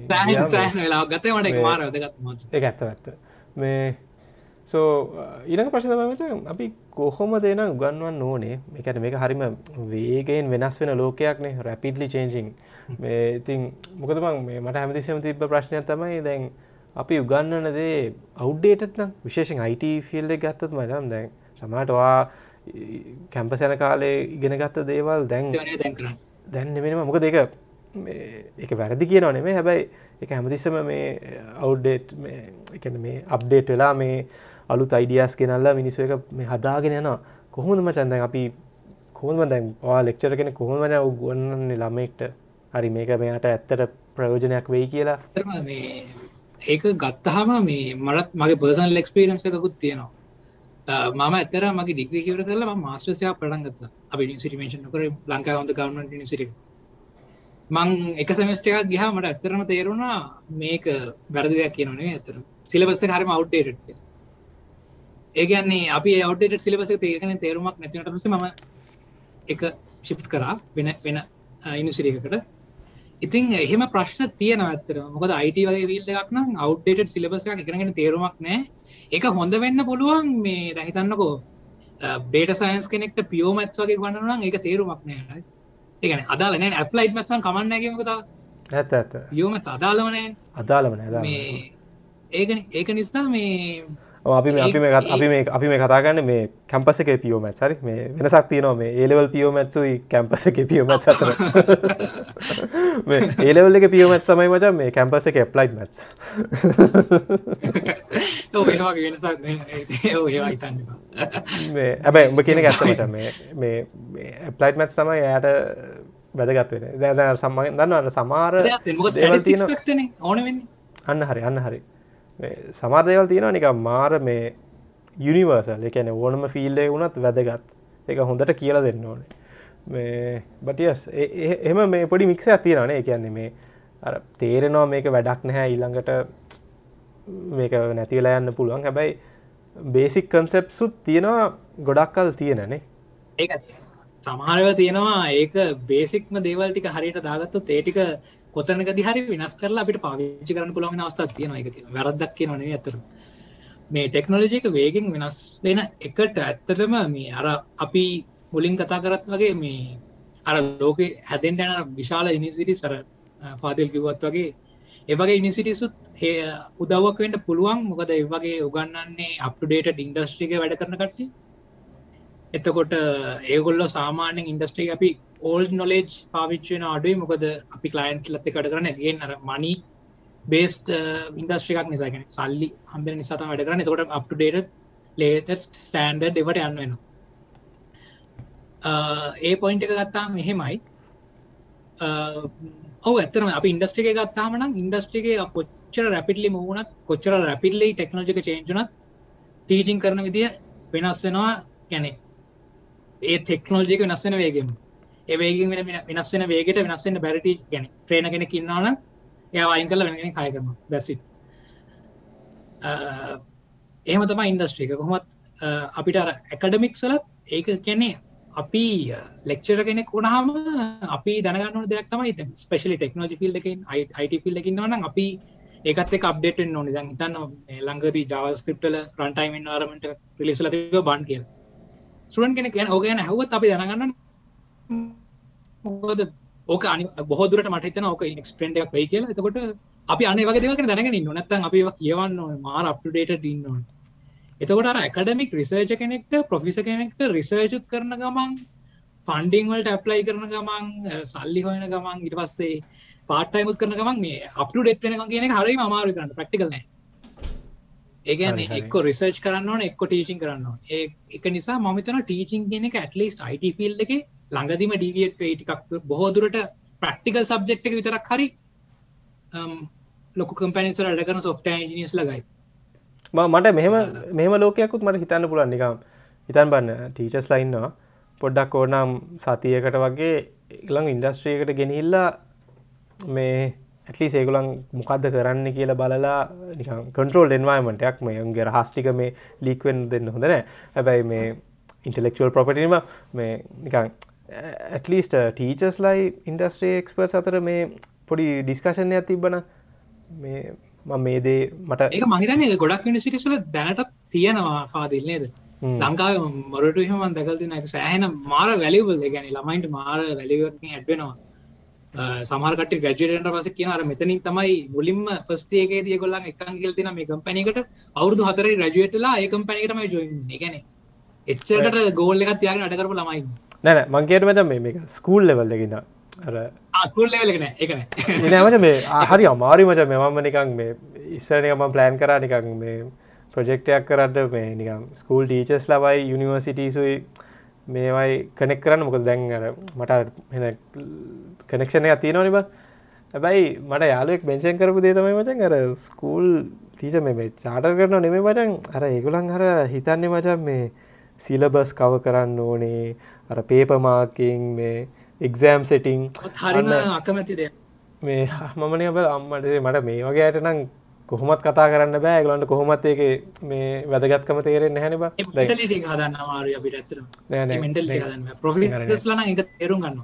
ඇත්ත ඇත්ත. මේ සෝ ඊනක ප්‍රශ්නමච අපි කොහොම දෙන උගන්වන් ඕනේ? මේකට මේක හරිම වේගෙන් වෙනස් වෙන ලෝකයක්නේ රැපිඩලි චේන්ජිං මේ ඉතින් මොකද බං මේ මට හැමතිස්සම තිබ ප්‍රශ්නයක් තමයි දැන් අපි උගන්නන දේ අවු්ඩේටත්න විශේෂෙන් අයිට ෆිල්ඩ ගත්තත් මටම් දැන් සමටවා කැම්පසැන කාලේ ඉගෙන ගත්ත දේවල් දැන් දැන්න වෙනම මොක දෙක එක වැරදි කියනව නෙමේ හැබැයි එක හැමතිස්සම මේ අවු්ඩේට් එකන මේ අප්ඩේට් වෙලා මේ අලු අයිඩියස් ගෙනල්ලා මිනිස්සු එක මේ හදාගෙන යනවා. කොහොමද මචන්දැන් අපි කොහොම දැන් වා ලෙක්චර කෙන කොහොම න උගන්නන්නේ ළමෙක්ට? හරි මේක මෙයාට ඇත්තට ප්‍රයෝජනයක් වෙයි කියලා. ඇත්තටම මේ ඒක ගත්තහම මේ මටත් මගේ පර්සන් ලෙක්ස්පිරන්ස එකකුත් තියෙනවා. මම ඇතර මගේ ඩිග්‍රී කියවර කරලා මාස්ටර්සයා පටන් ගත්ත. අප නිසිටිමේෂන් කර ලංකා හොඳ ගවන්ට නිසිට මං එක සමස්ට එකක් ගහ මට ඇත්තරම තේරුණා මේක වැරදියක් කියනේ ඇතර සිලබස්ස හරම අවට්ඩේට ඒගන්නේ අපි අවටට සිලබස තේරෙන තේරුමක් නැතිනට පස ම එක ශිප් කරා වෙන වෙන ඉනිසිරකට ඉතින් එහෙම ප්‍රශ්න තියෙන ඇත්තර මොකද අයිට වගේ විල්ල එකක්න අවට්ඩේට සිලබස එකගෙන තේරුමක් නෑ එක හොඳ වෙන්න පුළුවන් මේ දැහිතන්නකෝ බේට සයින්ස් කෙනෙක්ට පියෝමැත් වගේ වන්නනම් එක තේරුමක් නෑ ඒගන අදාලන ඇප්ලයිට් මස්සන් කමන්නෑගමකත ඇත ඇත පියෝමත් අදාලවනෑ අදාලමන ඒගන ඒක නිසා මේ අපි මේ අපි මේ අපි මේ අපි මේ කතාගන්න මේ කැම්පස එක පියෝමැත් සරි මේ වෙනසක් තියනවා මේ ඒලෙවල් පියෝමැත්සුයි කැම්පස එක පියෝමැත් අතර. මේ ඒලෙවල් එක පියෝමැත් සමයි මචන් මේ කැම්පස එක ප්ලයිට් මැත්ස් මේ ඇබැයි උඹ කියන ඇත්ත මචන් මේ මේ ප්ලයිට් මැත් සමයි එයට වැදගත් වෙන දැ සම්මගෙන් දන්නට සමාර ඕන අන්න හරි අන්න හරි සමාර්දයවල් තියෙනවා නික මාර මේ යුනිවර්සල් එකැන ඕනම ෆිල්ඩේ වුණත් වැදගත්. එක හොඳට කියලා දෙන්න ඕනේ. මේ බටියස් එහම මේ පොඩි මික්ෂ ඇතිරනේ කියන්නේ මේ අර තේරෙනවා මේක වැඩක් නැහැ ඊළඟට මේක නැතිවෙලා යන්න පුළුවන්. හැබැයි බේසික් කන්සෙප්සුත් තියෙනවා ගොඩක් කල් තියෙනනේ ඒ සමාරව තියෙනවා. ඒක බේසික්ම දේවල් ටික හරියට දාගත්තු තේටික කොතනක දිහරි වෙනස් කරලා අපිට පාවිච්චි කරන්න පුළුවන් අවස්ථාවක් තියෙනවා. ඒක වැරද්දක් කියනවා නෙවෙයි අතර මේ ටෙක්නොලොජි එක වේගෙන් වෙනස් වෙන එකට ඇත්තටම මේ අර අපි මුලින් කතා කරත් වගේ මේ අර ලෝකේ හැදෙන්ට යන විශාල ඉනිසිටි සර පාතිල් කිව්වත් වගේ ඒවගේ ඉනිසිටිසුත් උදව්වක් වෙන්ට පුළුවන්. මොකද ඒ වගේ උගන්නන්නේ අප්ටඩේට ඉන්ඩස්ට්‍රික වැඩ කරන කට්ටි එතකොට ඒගොල්ල සාමාන්‍යෙන් ඉන්ඩස්ට්‍රී අපි ඕල් නොලෙජ් පාවිච්චෙන අඩුයි. මොකද අපි කලයින්ට් ලත්ත කට කරන ගෙන් අර මනි බේස්ට ඉන්ඩස්ට්‍රිකක් නිසාගෙන සල්ලි හම්බෙන නිසාට වැඩ කරන තකොට අප්ටඩේට ලේටස්ට ස්ටන්ඩර් එවට යන්න වෙන uh, ඒ පොයින්ට එක ගත්තා මෙහෙමයි uh, ඔව ඇතරම අප ඉන්ඩස්ට්‍රික ගත්තාමනම් ඉන්ඩස්ට්‍රිගේ කොච්චර රැපිටලි මුවනත් කොච්චර රැපිල්ලි ටෙක්නෝජික චේන්ජනත් ටීචිං කරන විදිය වෙනස් වෙනවා. ගැනේ ඒ ටෙක්නෝජික වෙනස්සෙන වේගෙම. ඒවේගින් වෙනස් වෙන වේගට වෙනස් වෙන බැරිටි ගැන. ට්‍රේන කෙන කින්නවන එය අයින් කල වෙන කය කරම දැසි එහෙම තම ඉන්ඩස්ට්‍රික කොහොමත් අපිට අර ඇකඩමික් සලත් ඒක කැනේ අපි ලෙක්චර කෙනෙක් වුණහම අපි දැනගන්න දෙයක් තමයි ස්පෙශලි ටෙක්නෝජි ෆිල් එකින් අයිට ෆිල් එකින්නවන අපි ඒකත් අප්ඩේට නොන දැන් හිතන්න ලංඟදී ජාවස්ක්‍රප්ටල රන්ටයිමන් ආරමට පිලිසල බන් කියල. සුරන් කෙනෙ කියන ඕගයන හවත් අපි දැනගන්න මොකද ඕක අනි බොහදුරට මටතන ඕක එක්ස්පෙන්ඩ එකක් වෙයි කියලා. එතකොට අපි අන වගේ දෙවක දැනගෙන නොනත්තන් අපි කියවන්න මාර අප්ටඩේට ඉන්නවන් එතකොට ඇකඩමික් රිසර්ච කෙනෙක්ට ප්‍රොෆිස කෙනෙක්ට රිසර්චුත් කරන ගමන් ෆන්ඩිංවලට ඇප්ලයි කරන ගමන් සල්ලි හොයන ගමන් ඉට පස්සේ පාටයිමුත් කරන ගමන් මේ අප්ටු ඩෙට් වෙන කියන හරි අමාරු කරන්න. ප්‍රක්ටිකල්න ඒගැන එක්ක රිසර්ච් කරන්න එක්ක ටීචින් කරන්න ඒ එක නිසා මමතන ටීචින් කියන ඇටලිස්ට අයිට ෆිල් එක ළඟදිම ඩීවියට් ටිකක්. බොහෝදුරට ප්‍රක්ටිකල් සබ්ජෙක්් එක විතරක් හරි ලොක කම්පැනිසර අඩකන සොෆ්ට ජිනිස් ලගයි මට මෙහම මෙහම ලෝකයකුත් මට හිතන්න පුලන් නිකම් හිතන් බන්න ටීචස් ලයින්නවා පොඩ්ඩක් ඕනම් සතියකට වගේ ඉළං ඉන්ඩස්ට්‍රියකට ගෙනහිල්ලා මේ ඇටලි සේකුලන් මොකක්ද කරන්න කියලා බලලා කන්ට්‍රෝල් එන්වයිමටයක් මේ යන්ගේ රහස්ටික මේ ලීක්වෙන් දෙන්න හොඳනෑ හැබැයි මේ ඉන්ටලෙක්චුවල් ප්‍රපටීම මේ නිකං ඇටලිස්ට ටීචස් ලයි ඉන්ඩස්ට්‍රේ එක්ස්පර්ස් අතර මේ පොඩි ඩිස්කශනයක් තිබ්බන මේ ම මේ දේ මට ඒක මහිතන ගොඩක් නිසිටිසල දැනට තියෙනවා පාදිල්නේද ලංකාව මොරට හම දැකල්තින එක සෑහන මාර වැලිවල් ගැන ළමයින්ට මාර වැලිවකින් ඇඩ්වෙනවා සමහරට ගජට පස කියන අර මෙතනින් තමයි මුලින්ම පස්ටේගේ දිය ගොල්ලන් එකන් ගල්තින මේ කම්පැනිකට අවුදු හතර රජුවටලා ඒ කම්පැනිකටමයි ජොයින් ගැන එච්චකට ගෝල්ල එකත් යාගෙන අඩකරපු ළමයි නැන මංකේට මත මේ ස්කූල් ලෙවල් එකන නෑමට මේ හරි අමාරි මච. මෙමම නිකං මේ ඉස්සරනිකම ප්ලෑන් කරා නිකං මේ ප්‍රජෙක්ටයක් කරට මේ නිකම් ස්කූල් ටීචස් ලබයි යුනිවර්සිටසුයි මේවයි කනෙක් කරන්න. මොකද දැන් අර මට කනෙක්ෂණය තියනොනිබ හැබැයි මට යාලුවෙක් මෙංචන් කරපු දේ තමයි මචන් අර ස්කූල් ටීච මේ චාටර් කරන නෙමේ මචන් අර ඒගුලන් හර හිතන්නේ මචන් මේ සිලබස් කව කරන්න ඕනේ අර පේපමාකින් මේ එක්සෑම් සෙටිං හරිම අකමැති දෙයක්. මේ මමනය බල අම්මට මට මේ වගේයට නම් කොහොමත් කතා කරන්න බෑ. ගලන්ට කොහොමත් ඒක මේ වැදගත්කම තේරෙන් හැන බ. හදන්න අමාරු අපිට ඇතර මෙටල් ප්‍රොෆිස්ලන එක තේරුම් ගන්න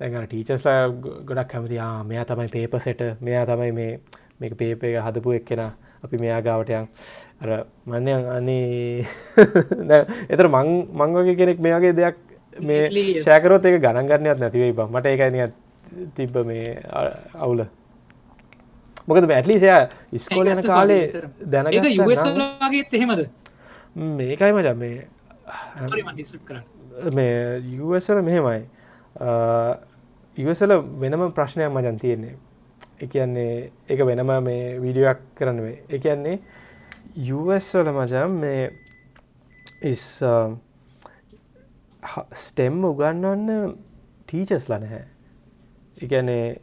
දැඟ ටීචස්ලා ගොඩක් කැමති මෙයා තමයි පේප සෙට මෙයා තමයි මේ මේක පේප එක හදපු එක්කෙන. අපි මෙයා ගාවටයන් අර මන්‍යන් අනේ. එතර මං මංවගේ කෙනෙක් මේගේ දෙයක් මේ ශෑකරොත් එක ගණන්ගන්නයක් නැතිවෙයි බ මට ඒකනිත් තිබ්බ මේ අවුල. මොකද ඇටලිසය ඉස්කෝල යන කාලේ දැනගේත් එහෙමද? මේකයි මච මේ මේ යුවසල මෙහෙමයි. ඉවසල වෙනම ප්‍රශ්නයක් මජන් තියෙන්නේ. එකන්නේ එක වෙනම මේ වීඩියක් කරනවේ එකන්නේ යුවස්වල මජම් මේ ඉස් ස්ටෙම් උගන්නන්න ටීචස් ලනහැ එකනේ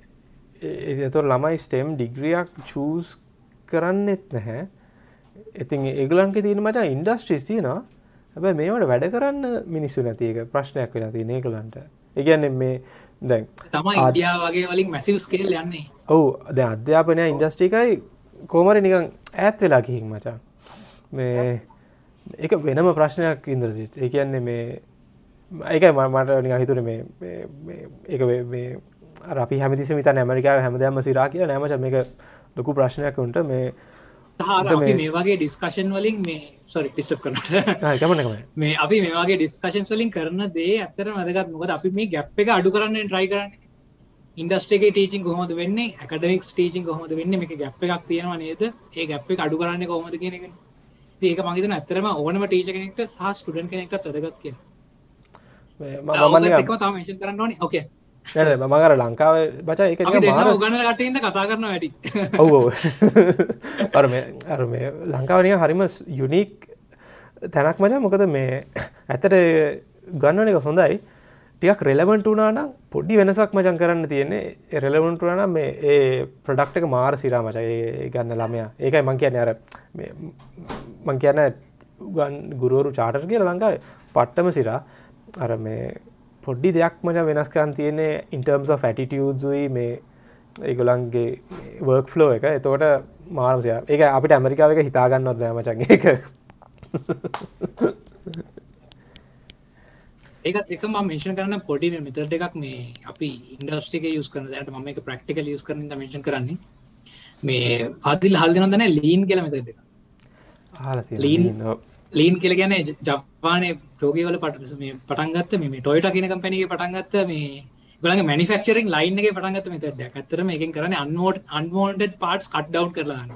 එතුර ළමයි ස්ටෙම් ඩිග්‍රියක් චූස් කරන්නෙත් නැහැ. ඉතින් ඒගලන්ක තියෙන මට ඉන්ඩස්ට්‍රිස් තියනවා. හැබැ මේවට වැඩ කරන්න මිනිස්සු නැතික ප්‍රශ්නයක් වෙලා තිය ඒකලන්ට ඒගැන්න මේ දැන් තමයි අදයා වගේ වලින් මැසිවස් කෙල් යන්නේ. ඔවු ද අධ්‍යාපනය ඉන්ඩස්ට්‍රිකයි කෝමරි නිකං ඇත් වෙලා කිහික් මචා. මේ එක වෙනම ප්‍රශ්නයක් ඉන්ද්‍රසිත් ඒ කියන්නේ මේ ඒකයි මට නික හිතුර මේ මේ අපි හැමතිස මිත ඇමරිකාව හැමදෑම සිරා කියලා නෑමච මේක ලොකු ප්‍රශ්නයක් උන්ට. මේ මේ වගේ ඩිස්කශන් වලින් මේ සොරි ටිස්ටප් කරනට. මේ අපි මේවාගේ ඩිස්කශන් වලින් කරන දේ ඇත්තර මදගත් මොකද අපි මේ ගැප් එක අඩු කරන්න ට්‍රයි කරන්න. ඉන්ඩස්ට්‍රේක ටීචින් කොහොමද වෙන්න? එකඩමික් ටීචින් කොහොමද වෙන්න? මේ ගැප් එකක් තියෙනවා නේද? ඒ ගැප් එක අඩු කරන්න කොහොමද කියනක ඒක මගේතන ඇත්තරම ඕනම ටීච කෙනෙක්ට සහ ස්ටඩන් කෙනෙක්ට වැදගත් කිය මම තාමේෂන් කරන්න ඕනේ ඕකේ නැ මඟර ලංකාව බච එක ගන කටඉද කතා කරන වැඩි. ඔව් අර අර මේ ලංකාවනය හරිම යුනික් තැනක් මච මොකද මේ ඇතට ගන්නන එක හොඳයි. ටියක් රෙලවන්ට වනානම් පොඩ්ඩි වෙනසක් මචන් කරන්න තියෙන්නේ. රෙලවන්ට වනම් මේ ඒ ප්‍රඩක්්ක මාර සිරා මච. ගන්න ළමයා. ඒකයි මං කියන අර මං කියන්න ගුරුවරු චාටර් කිය ලංකායි පට්ටම සිරා අර මේ පොඩ්ඩි දෙයක් මච වෙනස්කන් තියෙන්නේ ඉන්ටර්ම්ස් ෆැටිටියුසුයි මේ ඒගොලන්ගේ වර්ක් ෆ්ලෝ එක. එතකොට මානසය ඒක අපිට ඇමරිකාව එක හිතාගන්නොත් නෑ මචන් එක ඒකත් එක මේෂන් කරන්න පොඩි මෙතර එකක් මේ අපි ඉන්ඩස්ටික යස් කරන දට ම එක ප්‍රක්ටිකල් යස් කරන මේෂන් කරන්නේ. මේ පදිල් හල් දෙනදන ලීන් එක. ලීන් ලීන් කියල ගැන ජපානය ප්‍රෝගවල පට මේ පටන්ගත්ත මේ ටොයිට කියන කම්පැනගේ පටන්ගත්ත මේ ගලගේ මනිෆක්චරින් ලයින් එක පටන්ගත මෙත ඇත්තරම එකින් කරන අන්වෝට අන්වෝන්ඩ පාටස් කට් ඩව් කරලාන්න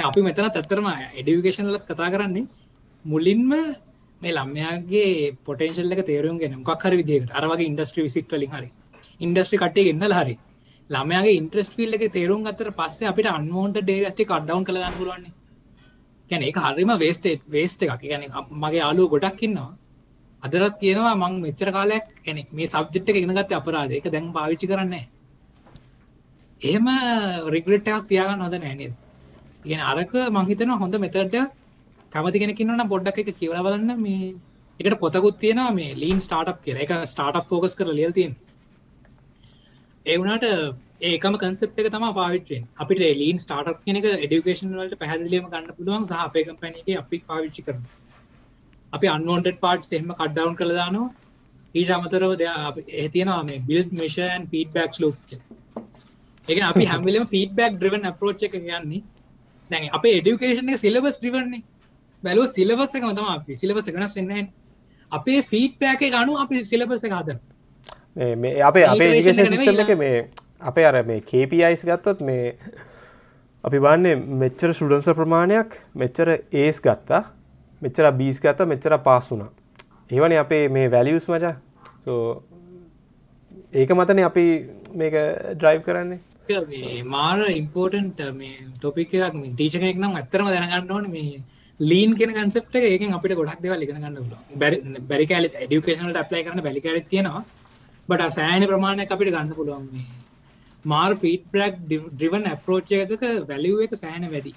අපි මෙතන ඇත්තරම එඩිවිකේෂන්ලත් කතා කරන්නේ මුලින්ම මේ ළම්මයාගේ පොටේශල් එක තේරුම් ගෙන. මොක්හර විදිකට අරවගේ ඉන්ඩස්ට්‍රි විසිට ලින් හරි. ඉන්ඩස්ට්‍රි කටේ ගෙන්නල හරි. ළමයාගේ ඉන්ට්‍රස් ෆිල් එක තේරුම් අතර පස්සේ අපිට අන්වෝන්ට ඩේස්ටි කඩ්ඩවන් කළගන්න පුරුවන්නේ ගැන එක හරිම වේස්ටේට් වේස්ට එකක්. ගැන මගේ අලු ගොඩක්කින්නවා අදරත් කියනවා මං මෙච්චර කාලයක් ගැන මේ සබ්ජෙට් එක ඉගෙනගත්ත අපරාධ එක දැන් පාවිච්චි කරන්නේ එහෙම රිග්‍රට් එකක් තියාගන්න හොඳ නෑ නේද ඉගෙන අරක මං හිතනවා හොඳ මෙතඩ කැමති කෙනෙක් ඉන්නවනම් පොඩ්ඩක් එක කියවලා බලන්න. මේ එකට පොතකුත් තියෙනවා මේ ලීන් ස්ටාර්ට්අප් කියලා. ඒක ස්ටාර්ට්අප් ෆෝකස් කරලා ලියලා තියෙනවා. ඒ වුණාට ඒකම කන්සප් එක තම පාවිච්චෙන් අපිට ලීන් ස්ටාර්ට් කෙනෙක එඩිකේෂන් වලට පැහදිලියම ගන්න පුළුවන් සහ අපේ කම්පැනගේ අපි පාවිච්චි කරන අපි අන්වන්ට පාට් එහම කඩ්ඩවන් කළ දානවා. ඊට අමතරව ද ඒතියනවා මේ බිල්් මේෂන් ෆීඩබක් ලෝක් එක අපි හැමිලම ෆීඩබක් ඩ්‍රවන් අපරෝච් එක යන්නේ දැන් අප එඩිකේෂන එක සිලබස් ්‍රිවන්නේ බැලෝ සිලබස් එක මතම අපි. සිලබස වෙනස් වෙන්න අපේ ෆීඩ්පෑක ගනු අපි සිලබස කාද මේ අපේ අපේ ඒකේෂන් සිස්ටම් එක මේ අපේ අර මේ KPIස් ගත්තොත් මේ අපි බන්නේ මෙච්චර සුඩන්ස ප්‍රමාණයක් මෙච්චර ඒස් ගත්තා මෙච්චර බීස් ගත්ත මෙච්චර පාස් වුණා. ඒවන අපේ මේ වැලියස් මචා. ඒක මතන අපි මේක ඩ්‍රයිව් කරන්නේ. මාර ඉම්පෝර්ටන්ට මේ ටොපික් එකක් ටීච කෙනෙක් නම් ඇත්තරම දැනගන්න ඕන මේ ලීන් කෙන කන්සප්ට ඒකෙන් අපිට ගොඩක් දෙවල් ඉගෙන ගන්න පුල බැරි බැරි කාල ඩියුකේෂනට අප්ලයි කරන බැලි කාල තියෙනවා. බට සෑන ප්‍රමාණයක් අපිට ගන්න පුළුවන් මේ මාර් ෆීට බ්ලක් ඩිවන් අප්‍රෝච් එකක වැලිුව එක සෑන වැඩි.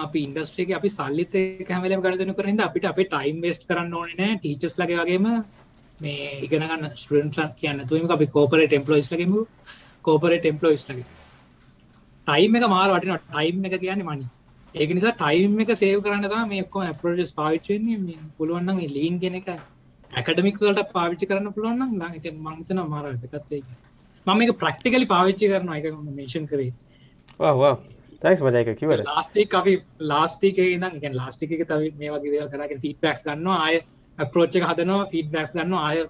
අපි ඉන්ඩස්ට්‍රේක අපි සල්ලිත හැමලම ගරදන කරහිද අපිට අපි ටයිම් වේස්ට කරන්න ඕනන ටීචස් ලගේ වගේම මේ ඉගෙනගන්න ස්ටන් කියන්න තුම අපි කෝපරේ ටෙම්පලෝයිස් ලගේම කෝපරේ ටෙම්පලෝයිස් ලගේ ටයිම් එක මාර වටින ටයිම් එක කියන්නේ මනි ඒක නිසා ටයිම් එක සේව කරන්න තම මේ එක්කො අපරජස් පාවිච්චන්නේ පුළුවන්න මේ ලීන් ගෙන එක ඇකඩමිකල්ට පාවිච්චි කරන්න පුළුවන්න ලාක මංතන මාර දෙකත්වේ මම එක ප්‍රක්ටිකලි පාවිච්චි කරන එක මේෂන් කරේ. තැක්ස් මජයක කිවට ලාස්ටික් අපි ලාස්ටික නම් එක ලාස්ටික තව මේ වගේ දේවල් කරගෙන ෆීඩ්බැක්ස් ගන්න ආය අප්‍රෝච් එක හදනවා ෆීඩ්බැක්ස් ගන්න ආය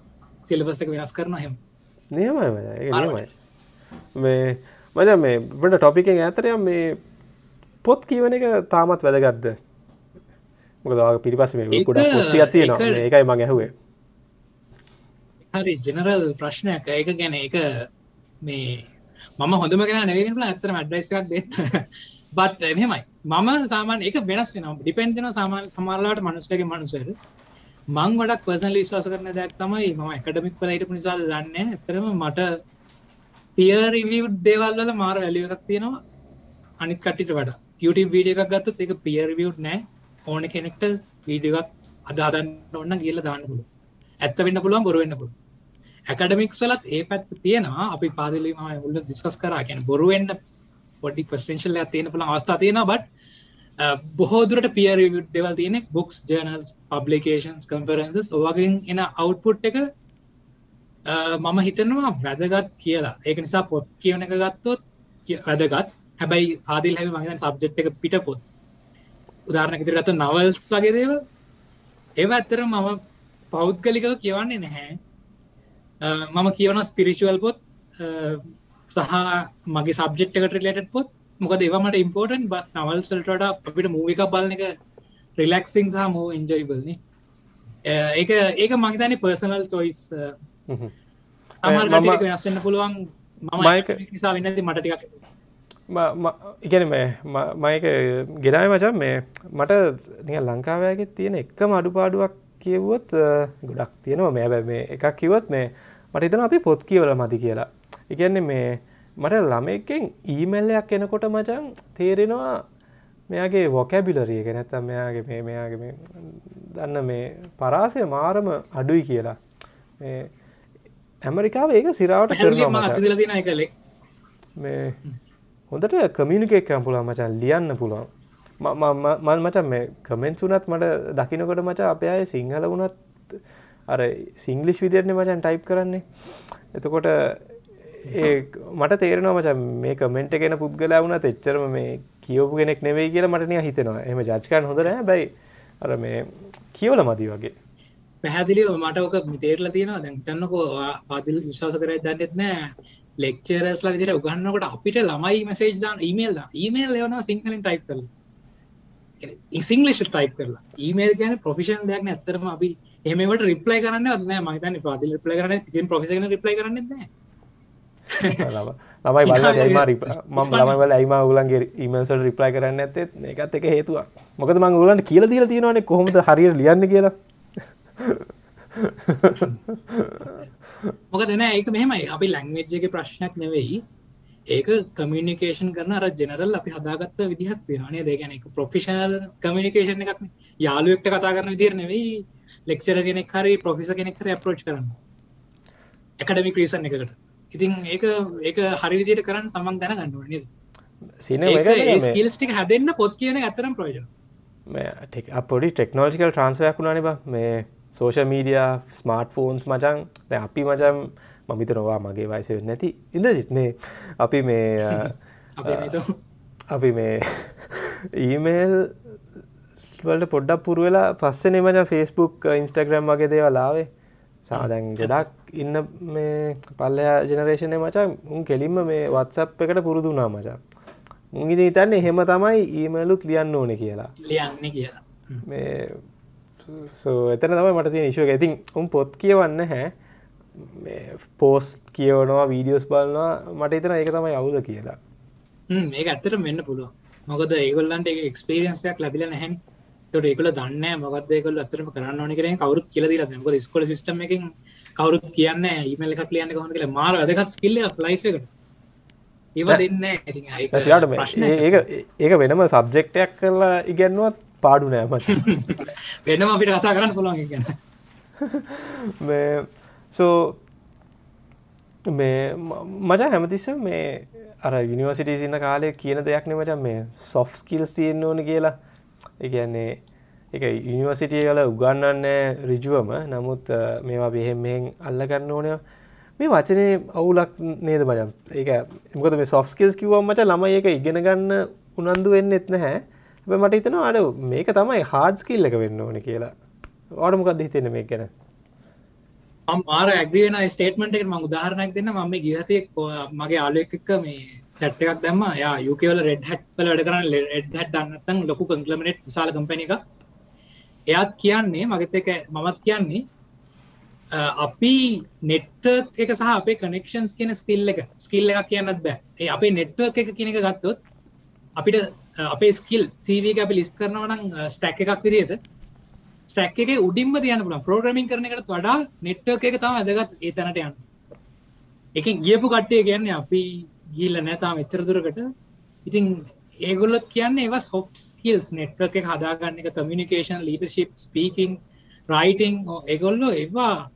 සිලබස් එක වෙනස් කරන හෙම නියමයි මේ මජ මේ බට ටොපිකෙන් ඇතරය මේ පොත් කියවන එක තාමත් වැදගත්ද? මොකදවා පිරිපස මේ කුඩ පොත්ති ඇතියෙනවා ඒකයි මං ඇහුවේ. හරි ජෙනරල් ප්‍රශ්නයක්. ඒක ගැන එක මේ මම හොඳම කෙන නවල ඇතර අඩ්ඩයිසක් දෙ බට් එහෙමයි මම සාමාන එක වෙනස් වෙන ඩිපෙන්ඩන සාමාන සමාරලාට මනුස්සයගේ මනුසර මං වඩක් පර්සනල විශවාස කරන දෙයක් තමයි ම එකඩමික් පලයිට නිසාද දන්න ඇතරම මට පියරිවිව් දේවල් වල මාර වැලිය එකක් තියෙනවා. අනිත් කටිට වඩ. YouTube වීඩිය එකක් ගත්ත එක පියරිවිව් නෑ ඕන කෙනෙක්ට වීඩියක් අදාදන්න ඔන්න කියල දාන්න පුළුව ඇත්ත වෙන්න පුළුවන් බොරුවෙන්න පුළුව ඇකඩමික්ස් වලත් ඒ පැත් තියෙනවා. අපි පාදිලීම උල්ල දිස්කස් කර. කියන බොරුවෙන්න්න පොඩි පස්ටේශල් තියෙන පුළ අවස්ථා තියෙන බට බොහෝදුරට පියර දෙවල් තියෙන බුක්ස් ජනල්ස් පබ්ලිකේන්ස් කම්පරන්ස් ඔවගින් එන අවුට්පුට් එක මම හිතනවා වැදගත් කියලා. ඒක නිසා පොත් කියවන එක ගත්තොත් වැදගත්. හැබැයි ආදිල් හැ මගන් සබ්ජෙට් එක පිට පොත් උදාරණ ඉදිරගත්ත නවල්ස් වගේ දේව ඒව ඇත්තර මම පෞද්ගලිකව කියවන්නේ නැහැ. මම කියවන ස්පිරිචුවල් පොත් සහ මගේ සබ්ජෙක්් එකට රිලට පොත්. මොකද ඒවමට ඉම්පෝර්ටන් බත් නවල් සල්ටට අපිට මූවික බලන එක රිලක්සිං සහ මෝ ඉන්ජයිබල්න ඒක ඒක මහිතන පර්සනල් චොයිස් අමල් වෙනස්වෙන්න පුළුවන්. මම නිසා වෙන්නති මට ටිකක්. ඉගැන මයක ගෙනයි මචන් මේ මට නිය ලංකාවෑගේ තියෙන එක්කම අඩුපාඩුවක් කියවුවොත් ගොඩක් තියෙනවා. මේ බැ මේ එකක් කිවත් මේ මට හිතන අපි පොත් කියවල මති කියලා. ඉගැන්නේ මේ මට ළමෙක්කෙන් ඊමල්ලයක් එනකොට මචන් තේරෙනවා මෙයාගේ වොකැබිලරිය ගැනැත්තම් මෙයාගේ මේ මෙයාගේ මේ දන්න මේ පරාසය මාරම අඩුයි කියලා. ඇමරිකාව ඒක සිරාවට කරනවා කලේ මේ හොඳට කමියනිකේක් පුලා මචන් ලියන්න පුළුවන්. මල් මචන් මේ කමෙන්ස් වනත් මට දකිනකොට මචා අපේ අය සිංහල වුණත් අර සිංගලිෂ් විදිරණ මචන් ටයිප් කරන්නේ. එතකොට ඒ මට තේරෙනවා මචන් මේ කමෙන්ට් ගෙන පුද්ගලා වුණත් එච්චරම මේ කියවපු කෙනෙක් නෙවෙයි කියලා මටනය හිතෙනවා. එම ජච්කන් හොඳ නෑ. බැයි අර මේ කියවල මදී වගේ. පැහැදිලිව මට ඕක මිතේරල තියෙනවා. දැන් තන්නකෝ පාදිල් විශවාස කරයි දන්නෙත් නෑ. ලෙක්චරස්ලා විදිර උගන්නකොට අපිට ළමයි මසේජ් දාන ඊමේල් ඊමේල් යවනවා සිංහලින් ටයිප් කරලා. සිංගලිෂ් ටයිප් කරලා. ඊමේල් ගැන ප්‍රොෆිෂන් දෙයක් ඇත්තරම අපි එහමට රිප්ලයි කරන්න අත්න මහිතන පාදිල් රිප්ලයි කරන ති ප්‍රොෆිසන රිප්ලයි කරන්න ළමයි බල ඇයිම ම ළමවල ඇයිම ගුලන්ගේ ඉමසල් රිප්ලයි කරන්න ඇත්තේ එකත් එක හේතුව මොකද මං ගුලන්ට කියල දීල තියෙනවාන කොහොමද හරියට ලියන්න කියලා. මොක දෙන ඒක මෙහෙමයි. අපි ලැංවේජ්ජගේ ප්‍රශ්නයක් නෙවෙයි. ඒක කමියනිකේෂන් කරන අර ජෙනරල් අපි හදාගත්ත විදිහත් තියෙනනේ දෙගැන එක ප්‍රොෆිෂනල් කමියනිකේෂන් එකක් යාලුවෙක්ට කතා කරන විදිර නෙවෙයි ලෙක්චර කෙනෙක් හරි ප්‍රොෆිස කෙනෙක් හරි අප්‍රෝච් කරන්න. එකඩමික් රීසන් එකට ඉතින් ඒක ඒක හරි විදියට කරන්න තමන් දැන ගන්නවන සින ස්කිල්ස්ටික් හැදන්න පොත් කියන ඇතරම් ප්‍රෝජන පොඩි ටෙක්නෝජිකල් ට්‍රන්ස්වයක් වුණනි මේ සෝෂ මීඩිය ස්මාර්ට් ෆෝන්ස් මචන් දැ අපි මචම් මමිත නොවා මගේ වයිස නැති ඉඳ සිත්නේ අපි මේ අපි මේ ඊමේල් වලට පොඩ්ඩක් පුරුවෙලා පස්සෙන මච ෆෙස්බුක් ඉන්ස්ටග්‍රම් වගේ දේවලාවේ සාදැන් ගොඩක් ඉන්න මේ පල්ලයා ජනරේෂණය මචා උන් කෙලින්ම මේ වත්සප් එකට පුරුදුනා මචා. මුගිදි තන්න එහෙම තමයි ඊමලුත් ලියන්න ඕන කියලා. ලියන්න කියලා. මේ එතන තමයි මට තියෙන ඉශුව ඇතින් උන් පොත් කියවන්න හැ. පෝස් කියවනවා වීඩියෝස් බලනවා. මට එතන ඒක තමයි අවුද කියලා. ඒ ඇත්තට මෙන්න පුළුව මොකද ඒගොල්ලන්ට එක්ස්පේරියන්සයක් ලැබිල නැහැනි තොට ඒකල දන්න මොකක්දයකල අතරම කරන්න ඕනි කරන කවරුත් කියලදී ම ස්කොල සිස්ටම එකින් කවරුත් කියන්න ඊමල් එකක් ලියන්න කොහොන කියල. මාර වැදගත් ස්කිල්ල ලයි් එකට ඒව දෙන්න ඒක ඒක වෙනම සබ්ජෙක්ටයක් කරලා ඉගැන්නුවත් පාඩු නෑම වෙනම අපිට කතා කරන්න පුළුවන් ගැන. සෝ මේ මචා හැමතිස්ස මේ අර යනිවර්සිටි සින්න කාලය කියන දෙයක් නෙමට මේ සොෆ් ස්කිල්ස් තියෙන්න්න ඕන කියලා එකන්නේ එක යනිවර්සිටිය කල උගන්නන්න රිජුවම නමුත් මේවා බෙහෙම මෙහෙන් අල්ලගන්න ඕනය මේ වචනය අවුලක් නේද බජම් ඒක එමකද මේ සොෆ් ස්කිල්ස් කිව්වමට ළමයි එක ඉගෙන ගන්න උනන්දු වෙන්න එත් නැහැ. හැබ මට හිතන අඩ මේක තමයි හාඩ් ස්කිල් එක වෙන්න ඕන කියලා. ඕඩමකක්ද හිතෙන මේ ගැන? මාර ඇග්‍රියන ස්ටේටමට එක ම උදාහරණයක් දෙන්න මම ගිහතය මගේ ආලුවක් එක්ක මේ චට් එකක් දැම්ම. යා යුකවල රෙඩ් හැට් පල වැඩ කරන්න රෙඩ් හැට් දන්නත්තන් ලොකු කංකලමට සාල කම්පැනි එක එයත් කියන්නේ මගත එක මමත් කියන්නේ අපි නෙට්ට එක සහ අපේ කනෙක්ෂන්ස් කියන ස්කිල්ල එක ස්කිල්ල එකක් කියන්නත් බෑ. ඒ අපේ නෙට්ව එක කියන එක ගත්තොත් අපිට අපේ ස්කිල් සීවක අපි ලිස් කරනවනම් ස්ටැක් එකක් විදියට ස්ටැක් එක උඩින්ම තියන්න පුළ ප්‍රෝග්‍රමින් කරන එකට වඩා නෙට්ව එක තම ඇදගත් ඒ තැනට යන්න. එක ගියපු කට්ටය කියන්නේ අපි ගිල්ල නෑතාම එච්චරදුරකට ඉතින් ඒගොල්ලොත් කියන්න ඒවා සොෆ් ස්කිල්ස් නෙට්වක එක හදාගන්න එක කමියනිකේෂන් ලීඩර්ශිප් ස්පීකින් රයිටං ඒගොල්ලෝ ඒවා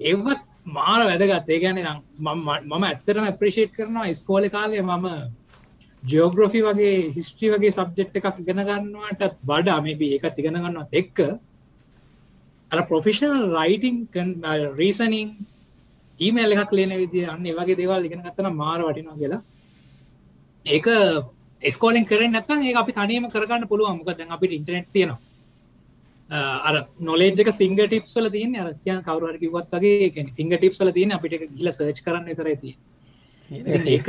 ඒවත් මාර වැදගත්. ඒ ගැන මම ඇත්තරම ප්‍රේෂේට් කරනවා ස්කෝල කාලය මම ජෝග්‍රොෆි වගේ හිස්ට්‍රී වගේ සබ්ජෙක්් එකක් ඉගෙන ගන්නවාටත් වඩා මේබි එකත් ඉගෙන ගන්නවා එක්ක අර ප්‍රොෆිෂනල් රයිටිං රීසනිං ඊමල් එකක් ලේන විදි අන්න වගේ දේවල් ඉගෙන ගත්තන මාර වටිනවා කියලා. ඒක ස්කෝලින් කර නැතන් ඒ අපි තනීම කරගන්න පුළුවන්. මොක දැන් අපිට ඉන්ටනෙට් තියෙනවා. අර නොලේජක ෆිංග ටිප්සල තියන අර කියන් කවරුහර කිවත් වගේ ෆිංග ටිප්සල තියන අපිට ගිල සර්ච් කරන්න තර තිය ඒක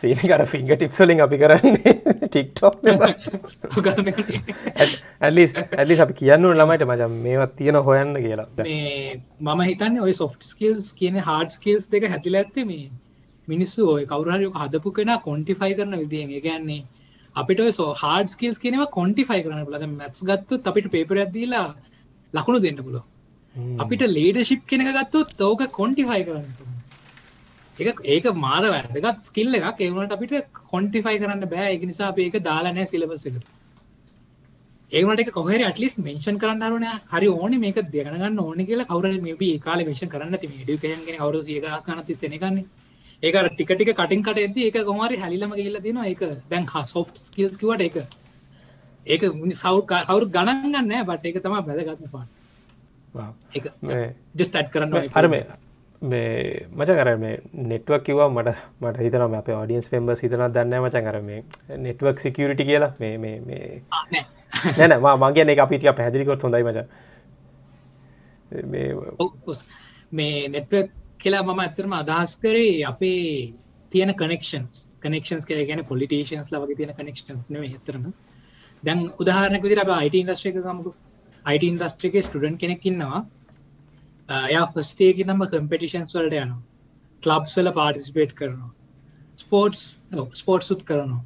සීනකර ෆිංග ටිප්සලින් අපි කරන්නේ ටික්ටොක් ඇලි ඇලි අපි කියන්න ළමයිට මචම් මේවත් තියෙන හොයන්න කියලා. මම හිතන්න ඔය සොෆ් ස්කල්ස් කියන හාඩ ස්කල්ස් දෙක හැතිල ඇත්තේ මේ මිනිස්සු ඔය කවරහයක හදපු කෙන කොන්ටිෆයි කරන විදිියෙන්. ගැන්නේ අපිට සෝ හාඩ ස්කල්ස් කියනව කොන්ටිෆයි කරන ලද මැත්ස් ගත්තු අපිට පේපර ඇදීලා ලකුණු දෙන්න පුලො අපිට ලේඩ ශිප් කෙනක ගත්තු තෝක කොන්ටිෆයි කරන්න ඒක ඒක මාර වැදගත් ස්කිල්ල එකක්. ඒවනට අපිට කොන්ටිෆයි කරන්න බෑ. එක නිසා ඒක දාලානෑ සිලබස්සකට ඒකට කොහර ටලිස් මෙන්ෂන් කරන්න රුන හරි ඕන මේක දෙගනගන්න ඕන කියලා. කවර මේ කාල මේෂන් කරන්න ති ඩියකයන්ගෙන කවරු ඒකස් කන තිස්සෙනකන්නේ ඒක ටිකටික කටින් කට ඇද ඒක කොමරි හැලිලම ගල්ල තින ඒක දැන් හ සෝෆ් ස්කිල්ස් කිවට එක ඒක සව් කවරු ගණන්ගන්න බට ඒක තම බැදගත්ම පාට ජස් ටට් කරන්න අරම මේ මච කර මේ නෙට්වක් කිවා මට මට හිතනම අප ඩියන්ස් පෙම්බ හිතන දන්න මච. කර මේ නෙට්වක් සිකියරිටි කියලා. මේ මේ මේ. නැන මගේ එක අපිටිය පැදිලිකොත් හොඳයි මච. මේ නෙට්වක් කියලා මම ඇතරම අදහස් කරේ අපේ තියෙන කනෙක්ෂන්ස් කනෙක්ෂන්ස් කර ගැන පොලිටේෂන්ස් ලවගේ තියෙන කනෙක්ෂන්ස් නේ ඇතරම දැන් උදාහරනක විදිර අප අයිට ඉන්ඩස්ට්‍රේක ගමකු. අයිට ඉන්ඩස්ට්‍රිකේ ස්ටඩන් කෙනෙක්කින්නවා Uh, එයා ෆස්ටේකි නම කම්පිටිෂන්ස් වලට යනවා. කලබ්ස් වල පාටිසිපේට් කරනවා. ස්පෝට්ස් ස්පෝට් සුත් කරනවා.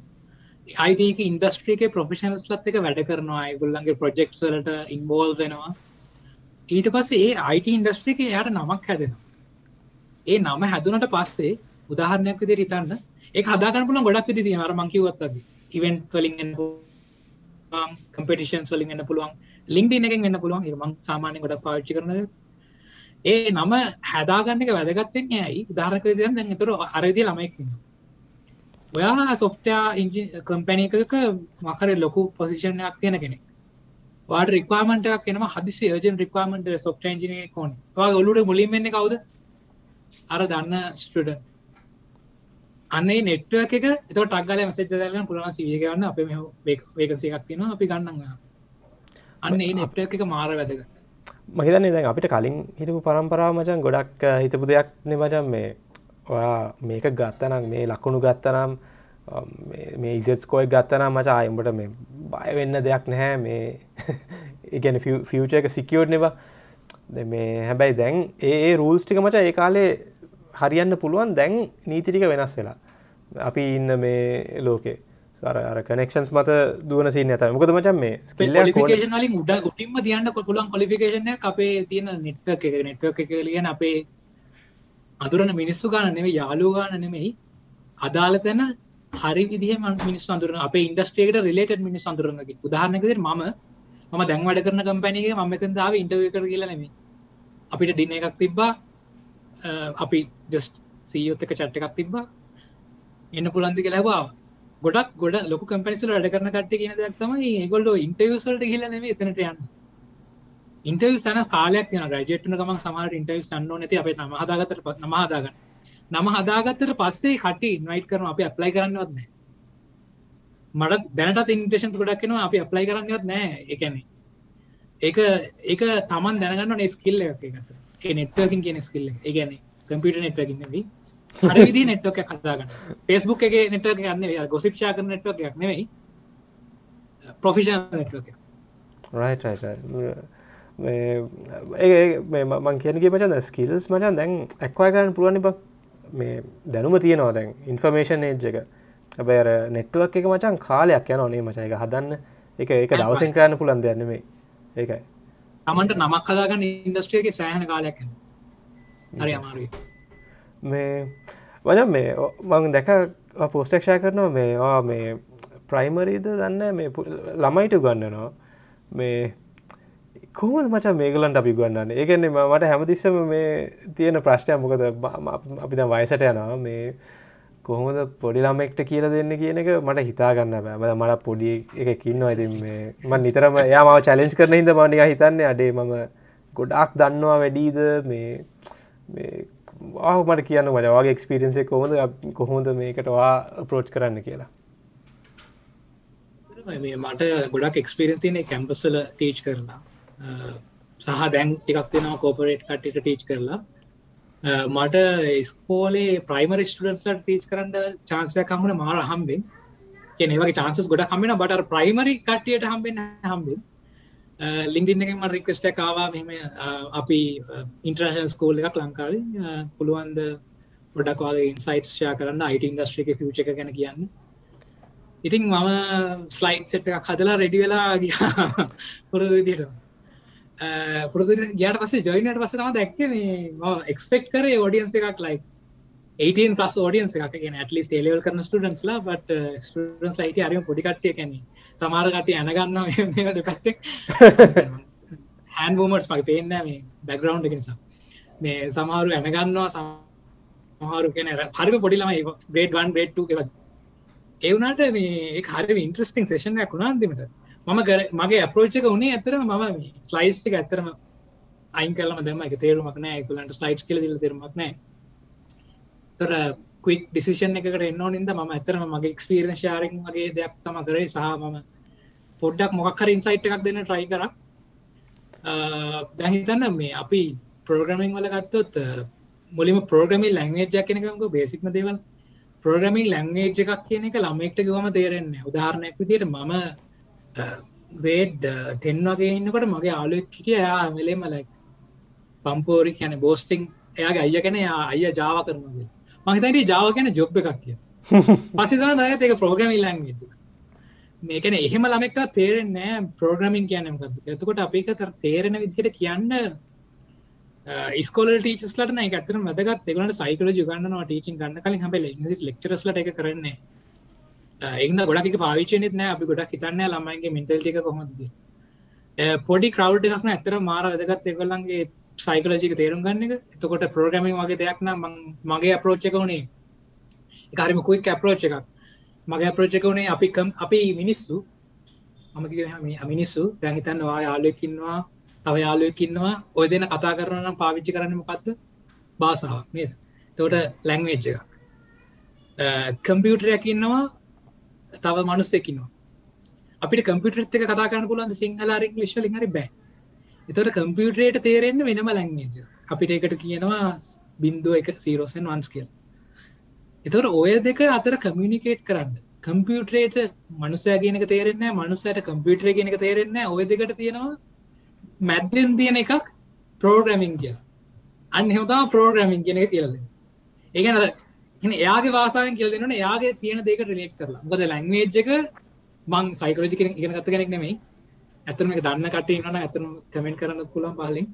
අයිටක ඉන්ඩස්ට්‍රිකේ ප්‍රොෆිෂනල්ස් ලත් එක වැඩ කරනවා. අයගුල්ලන්ගේ ප්‍රොජෙක්් වලට ඉන්බෝල් වෙනවා. ඊට පස්සේ ඒ අයිට ඉන්ඩස්ට්‍රික යට නමක් හැදෙනවා. ඒ නම හැදුනට පස්සේ උදාහරණයක් විදි රිතන්න ඒ හදාගන්න පුලන් ගොඩක් විදි තිය අර මංකිවත්තගේ ඉවෙන්ට් වලින් කම්පිටිෂන්ස් වලින් එන්න පුළුවන්. ලින්ක්ඩ එකෙන් එන්න පුළුවන්. මං සාමානය ගොඩක් පාච්චි කරන ඒ නම හැදාගන්න එක වැදගත්තෙන් ඇයි? ධාරක දයන් දැන් තුර අරදි ළමයික් ඔයා සොෆ්ටයා ඉජි කම්පැනි එකක මකර ලොකු පොසිෂණයක් තියෙන කෙනෙක්. වාට රික්වාමටක් එනම හදිසි ජන් රික්වාමට සොෆ්ට ජිනය කොන් ඔලුට මුලින්වෙන්න කවුද? අර දන්න ස්ටඩ අන්නේ නෙට්ව එක එත ටක්ගල මසෙ දලන පුරන සිවියගන්න අප වේකසියක් තියෙන අපි ගන්නන්න අන්න ඒ නෙට්ව එක මාර වැදගත්. මහිතන්නේ දැන් අපිට කලින් හිටපු පරම්පරාව මචන් ගොඩක් හිතපු දෙයක් නෙමචන් මේ ඔයා මේක ගත්තනම් මේ ලකුණු ගත්තනම් මේ ඉසස්කෝයි ගත්තනම් මචා අයම්බට මේ බයවෙන්න දෙයක් නැහැ මේ ඉගැන ෆියච එක සිකියෝඩ් නෙවා මේ හැබැයි දැන් ඒ රූල්ස් ටික මච ඒ කාලේ හරියන්න පුළුවන් දැන් නීතිටික වෙනස් වෙලා. අපි ඉන්න මේ ලෝකේ. අර කනෙක්ෂන්ස් මත දුවන සින්න ඇත මොකද මචන් මේ ස්කිල්ල ලිකේෂන් වලින් උඩ උටින්ම තියන්න කොපුලන් කොලිෆිකේෂන අපේ තියෙන නෙට්වක් එක නෙට්වක් එක ලියන අපේ අදුරන මිනිස්සු ගාන නෙවේ යාලු ගාන නෙමෙයි. අදාළ තැන හරි විදිහ මිනිස් අඳුරන අප ඉන්ඩස්ට්‍රේට රිලේට මිනිස් අඳුරනගේ උදාහරනකද මම මම දැන් වැඩ කරන කම්පැනගේ ම මෙතන් දාව ඉන්ටව කර කියලා නෙමේ අපිට ඩින එකක් තිබ්බා. අපි ජස්ට සීයොත් එක චට්ට එකක් තිබ්බා. එන්න පුළන්දි කියලබවා ගොඩක් ගොඩ ලොක කම්පනිසල වැඩ කරන කට්ට කියන දෙයක් තමයි ගොල්ඩ ඉන්ටවසල්ට කියල නෙේ එතනට යන්න. ඉන්ටව සන කාලයක් න රජටන ගම සමාට ඉන්ටව සන්න නැති අපේ නම හදාගතට පත් නම හදාගන්න. නම හදාගත්තට පස්සේ කට ඉන්වයිට් කරන අපි අප්ලයි කරන්නවත් නෑ මට දැනට ඉන්ටේෂන් ගොඩක් කෙනවා අපි අප්ලයි කරන්නවත් නෑ එකන ඒක ඒක තමන් දැනගන්න නෙස්කිල්ල එක නෙට්වකින් කියන ස්කිල්ල ඒගැන කම්පිට නෙට්වකින් නෙවී විදි නෙට්වක් කතාගන්න පෙස්බුක් එක නෙට්වක් ගන්න ගොසිප්ෂා කර නෙට්වක් එකක් නෙවෙයි. ප්‍රොෆිෂන් නෙට්වක් මං කියනගේ මචන් ස්කිල්ස් මචන් දැන් ඇක්වාය කරන්න පුළුවනි බ. මේ දැනුම තියෙනවා දැන් ඉන්ෆර්මේෂන් ඒජ් එක. ඇබැර නෙට්ුවක් එක මචන් කාලයක් යන ඕනේ මච එක හදන්න එක ඒක දවසෙන් කරන්න පුළන් දෙන්නමේ ඒකයි. තමන්ට නමක් කදාගන්න ඉන්ඩස්ට්‍රියගේ සෑහන කාලයක් හරි අමාරුයි මේ වන මේ මං දැක පෝස්ටක්ෂා කරනවා මේවා මේ ප්‍රයිමරීද දන්න මේ ළමයිට ගන්නනවා මේ කොහොමද මචා මේගලන්ට අපි ගන්නන්න ඒකන්නේ මට හැමතිස්සම මේ තියෙන ප්‍රශ්නය මොකද අපි ද වයසට යනවා. මේ කොහොමද පොඩි ළමෙක්ට කියල දෙන්න කියන එක මට හිතාගන්න බෑ. මට පොඩි එකකින්න ඇති මේ මන් නිතරම යා මාව චලෙන්ජ් කරන හිද මනික හිතන්නේ අඩේ මම ගොඩක් දන්නවා වැඩීද? මේ ආහ මට කියන්න මට වගේ එක්ස්පිරියන්සේ කොහොද කොහොමද මේකටවා ප්‍රෝච් කරන්න කියලා? මට ගොඩක් එක්ස්පිරෙන්ස් තියන කැම්පසල ටීච් කරලා. සහ දැන් ටිකක් තියෙනවා කෝපරේට් කට්ට ටීච් කරලා. මට ස්කෝලේ ප්‍රයිමර් ස්ටඩන්ස්ලට ටීච් කරන්න චාන්සය කම්මන මාර හම්බෙන්. ඒවගේ චාන්සස් ගොඩ කමින බට ප්‍රයිමරි කට්ටියට හම්බෙන් හම්බෙන්. ලිින්ඩින්න එක ම රික්වස්ට කාවා මෙම අපි uh, ඉන්ටර්නශන් ස්කෝල් එකක් ලංකාව. Uh, පුළුවන්ද ගොඩක්වාගේ ඉන්සයිට්ෂයා කරන්න අයිට ඉන්ඩස්ට්‍රික ෆච එක ගැන කියන්න. ඉතින් මම ස්ලයිට් සෙට් එකක් හදලා රෙඩි වෙලා ගිය පුරද විදිට uh, පුරදු ගයාට පස්සේ ජොයිනට පස තම දැක්ක මේ එක්ස්පෙක්් කරේ ෝඩියන්ස එකක් ලයි 18 පස් ෝඩියන්ස එකක්. ගෙන ඇටලිස් ේලවල් කරන ස්ටඩන්ස්ලා බට ස්ටඩන්ස් ලයිට අරම පොඩිකට්ටිය කැනෙ සමාරකට ඇනගන්න පැත්තෙක් හැන් බූමටස් මගේ පේන්න මේ බැග්‍රවන්් එක නිසා. මේ සමහරු ඇනගන්නවා සමහරු කෙන හරිම පොඩිලම බේඩ් වන් බේට් එකවත් ඒවුනාට මේ හරි ඉන්ට්‍රස්ටිං සේෂනයක් වුණාන්තිමට මම මගේ අපරෝච්චක උනේ ඇතරම මම ස්ලයිස්් එක ඇතරම අයින් කලම දෙම එක තේරුමක් නෑ කුලන්ට ස්ලයිට් කල දිල තෙරුමක් නෑ තොර ක්වික් ඩිසිෂන් එකට එන්න නින්ද ම ඇතරම මගේ එක්ස්පීරන ශාරෙන් වගේ දෙයක් තම කරේ. සහ මම පොඩ්ඩක් මොක්කර ඉන්සයිට් එකක් දෙන්න ට්‍රයි කර. දැහිතන්න මේ අපි පෝග්‍රමිං වල ගත්තොත් මුලිම පෝග්‍රමි ලැංවේජ්ජක් කෙනකමක බේසික්ම දේවල්. පෝග්‍රමින් ලැංවේජ් එකක් කියන එක ළමෙක්ට ගවම තේරෙන්නේ උදාහරණයක් විදියට මම වේඩ් ටෙන් වගේ ඉන්නකොට මගේ ආලුවක් හිටිය. යා වෙලේම ලැක් පම්පෝරි කියන බෝස්ටිං එයාගේ අය කෙන අය ජාව කරනගේ මහිතට ජාව ගැන ජොබ් එකක් කිය පසි දන ඒක ප්‍රෝග්‍රමි ලං මේකන එහෙම ළමෙක්ට තේරෙන්නේ ප්‍රෝග්‍රමින් කියනම් එතකොට අපික තේරෙන විදිහට කියන්න ස්කෝල ටීචස්ලට ඇතර මදගත් එකට සයිකල ගන්න ටීචින් ගන්න කලින් හබල ලෙක්චරස්ලට එක කරන්නේ එන්න ගොඩක් පාවිචනෙත් නෑ. අපි ගොඩක් හිතන්න ළමයිගේ මින්තල්ටික කොමද පොඩි කරව් එකක්න ඇතර මාර වැදගත්. එකොල්ලන්ගේ සයිකලජික තේරුම් ගන්න එක. එතකොට ප්‍රෝග්‍රමින් වගේ දෙයක් නම් මගේ අපරෝච්චක වුණේ එකරිම කුයි අපරෝච් එකක්. මගේ අපරෝච්චක වුණේ අපි අපි මිනිස්සු. මම මිනිස්සු දැහිතන්න වා යාලුවකින්වා තව යාලුවකින්නවා ඔය දෙන කතා කරනම් පාවිච්චි කරන්න මොකක්ද බාසාාවක් නේද? තෝට ලැංවේජ් එක කම්පියුටරයක් ඉන්නවා. තව මනුස්සෙකින්නවා අපිට කම්පියුටර් එක කතා කරන්න පුලන් සිංහලාරින් ලිශ්වලින් හරි බෑ. එතොට කම්පියුටරේට තේරෙන්න්න වෙනම ලැංගේජ අපිට එකට කියනවා බින්දුව එක සීරෝසන් වන්ස් කියල්. එතොට ඔය දෙක අතර කමියනිකේට් කරන්න. කම්පියුටරේට මනුසය කියනක තේරෙන්න මනුසයට කම්පියුටර කියනක තේරෙන්න ඔය දෙකට තියෙනවා මැද්දෙන් තියෙන එකක් ප්‍රෝග්‍රමින් කිය අන්න හෙතා ප්‍රෝග්‍රමින් කියන කියලද ඒගන එන එයාගේ වාසාවෙන් කියල දෙන්න එයාගේ තියෙන දෙක රිලෙක් කරලා. ගොද ලැංවේජ් එක මං සයිකලජි ඉගෙන ගත්ත කෙනෙක් නෙමෙයි. ඇතම එක දන්න කටන්නන ඇතන කමෙන්ට කරන්න පුළන් පහලින්.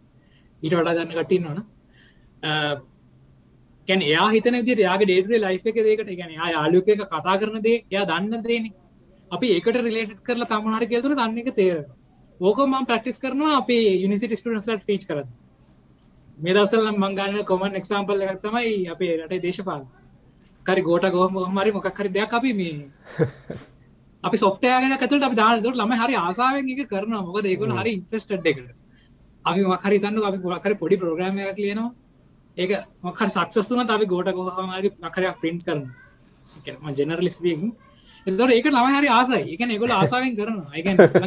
ඊට වඩා දන්න කටින්නවන කැන එයා හිතන ති යාගේ ඩේටේ ලයි් එක දේකට ගැන යාලුක එක කතා කරන දේ එයා දන්න දේන. අපි ඒකට රිලේට් කරලා තමහර කියතුර දන්න එක තේර ඕකම ප්‍රක්ටිස් කරනවා අපේ යුනිසිට ස්ටඩන්ස්ලට ෆීච් කරද මේ දවසල් මංගන්න කොමන් එක්සාම්පල් එකක් තමයි අපේ රටේ දේශපාල කරි ගෝට ගෝම හමරි මොකක් හරි දෙයක් අපි මේ අපි සොප්ටයගෙන ඇතුට අපි දානතුට ළම හරි ආසාාවෙන් එක කරන මොක දෙකුල හරි ඉන්ට්‍රස්ට් එකට අපි මකරි තන්න අපි පොලකර පොඩි ප්‍රෝග්‍රම එකක් ලියනවා. ඒක මොකර සක්සස්තුන අපි ගෝට ගොහමරි මකරයක් පින්ට් කරන ජෙනරලිස්බියකින් එතට ඒක ළම හරි ආසයි. එක එකොල ආසාාවෙන් කරන එක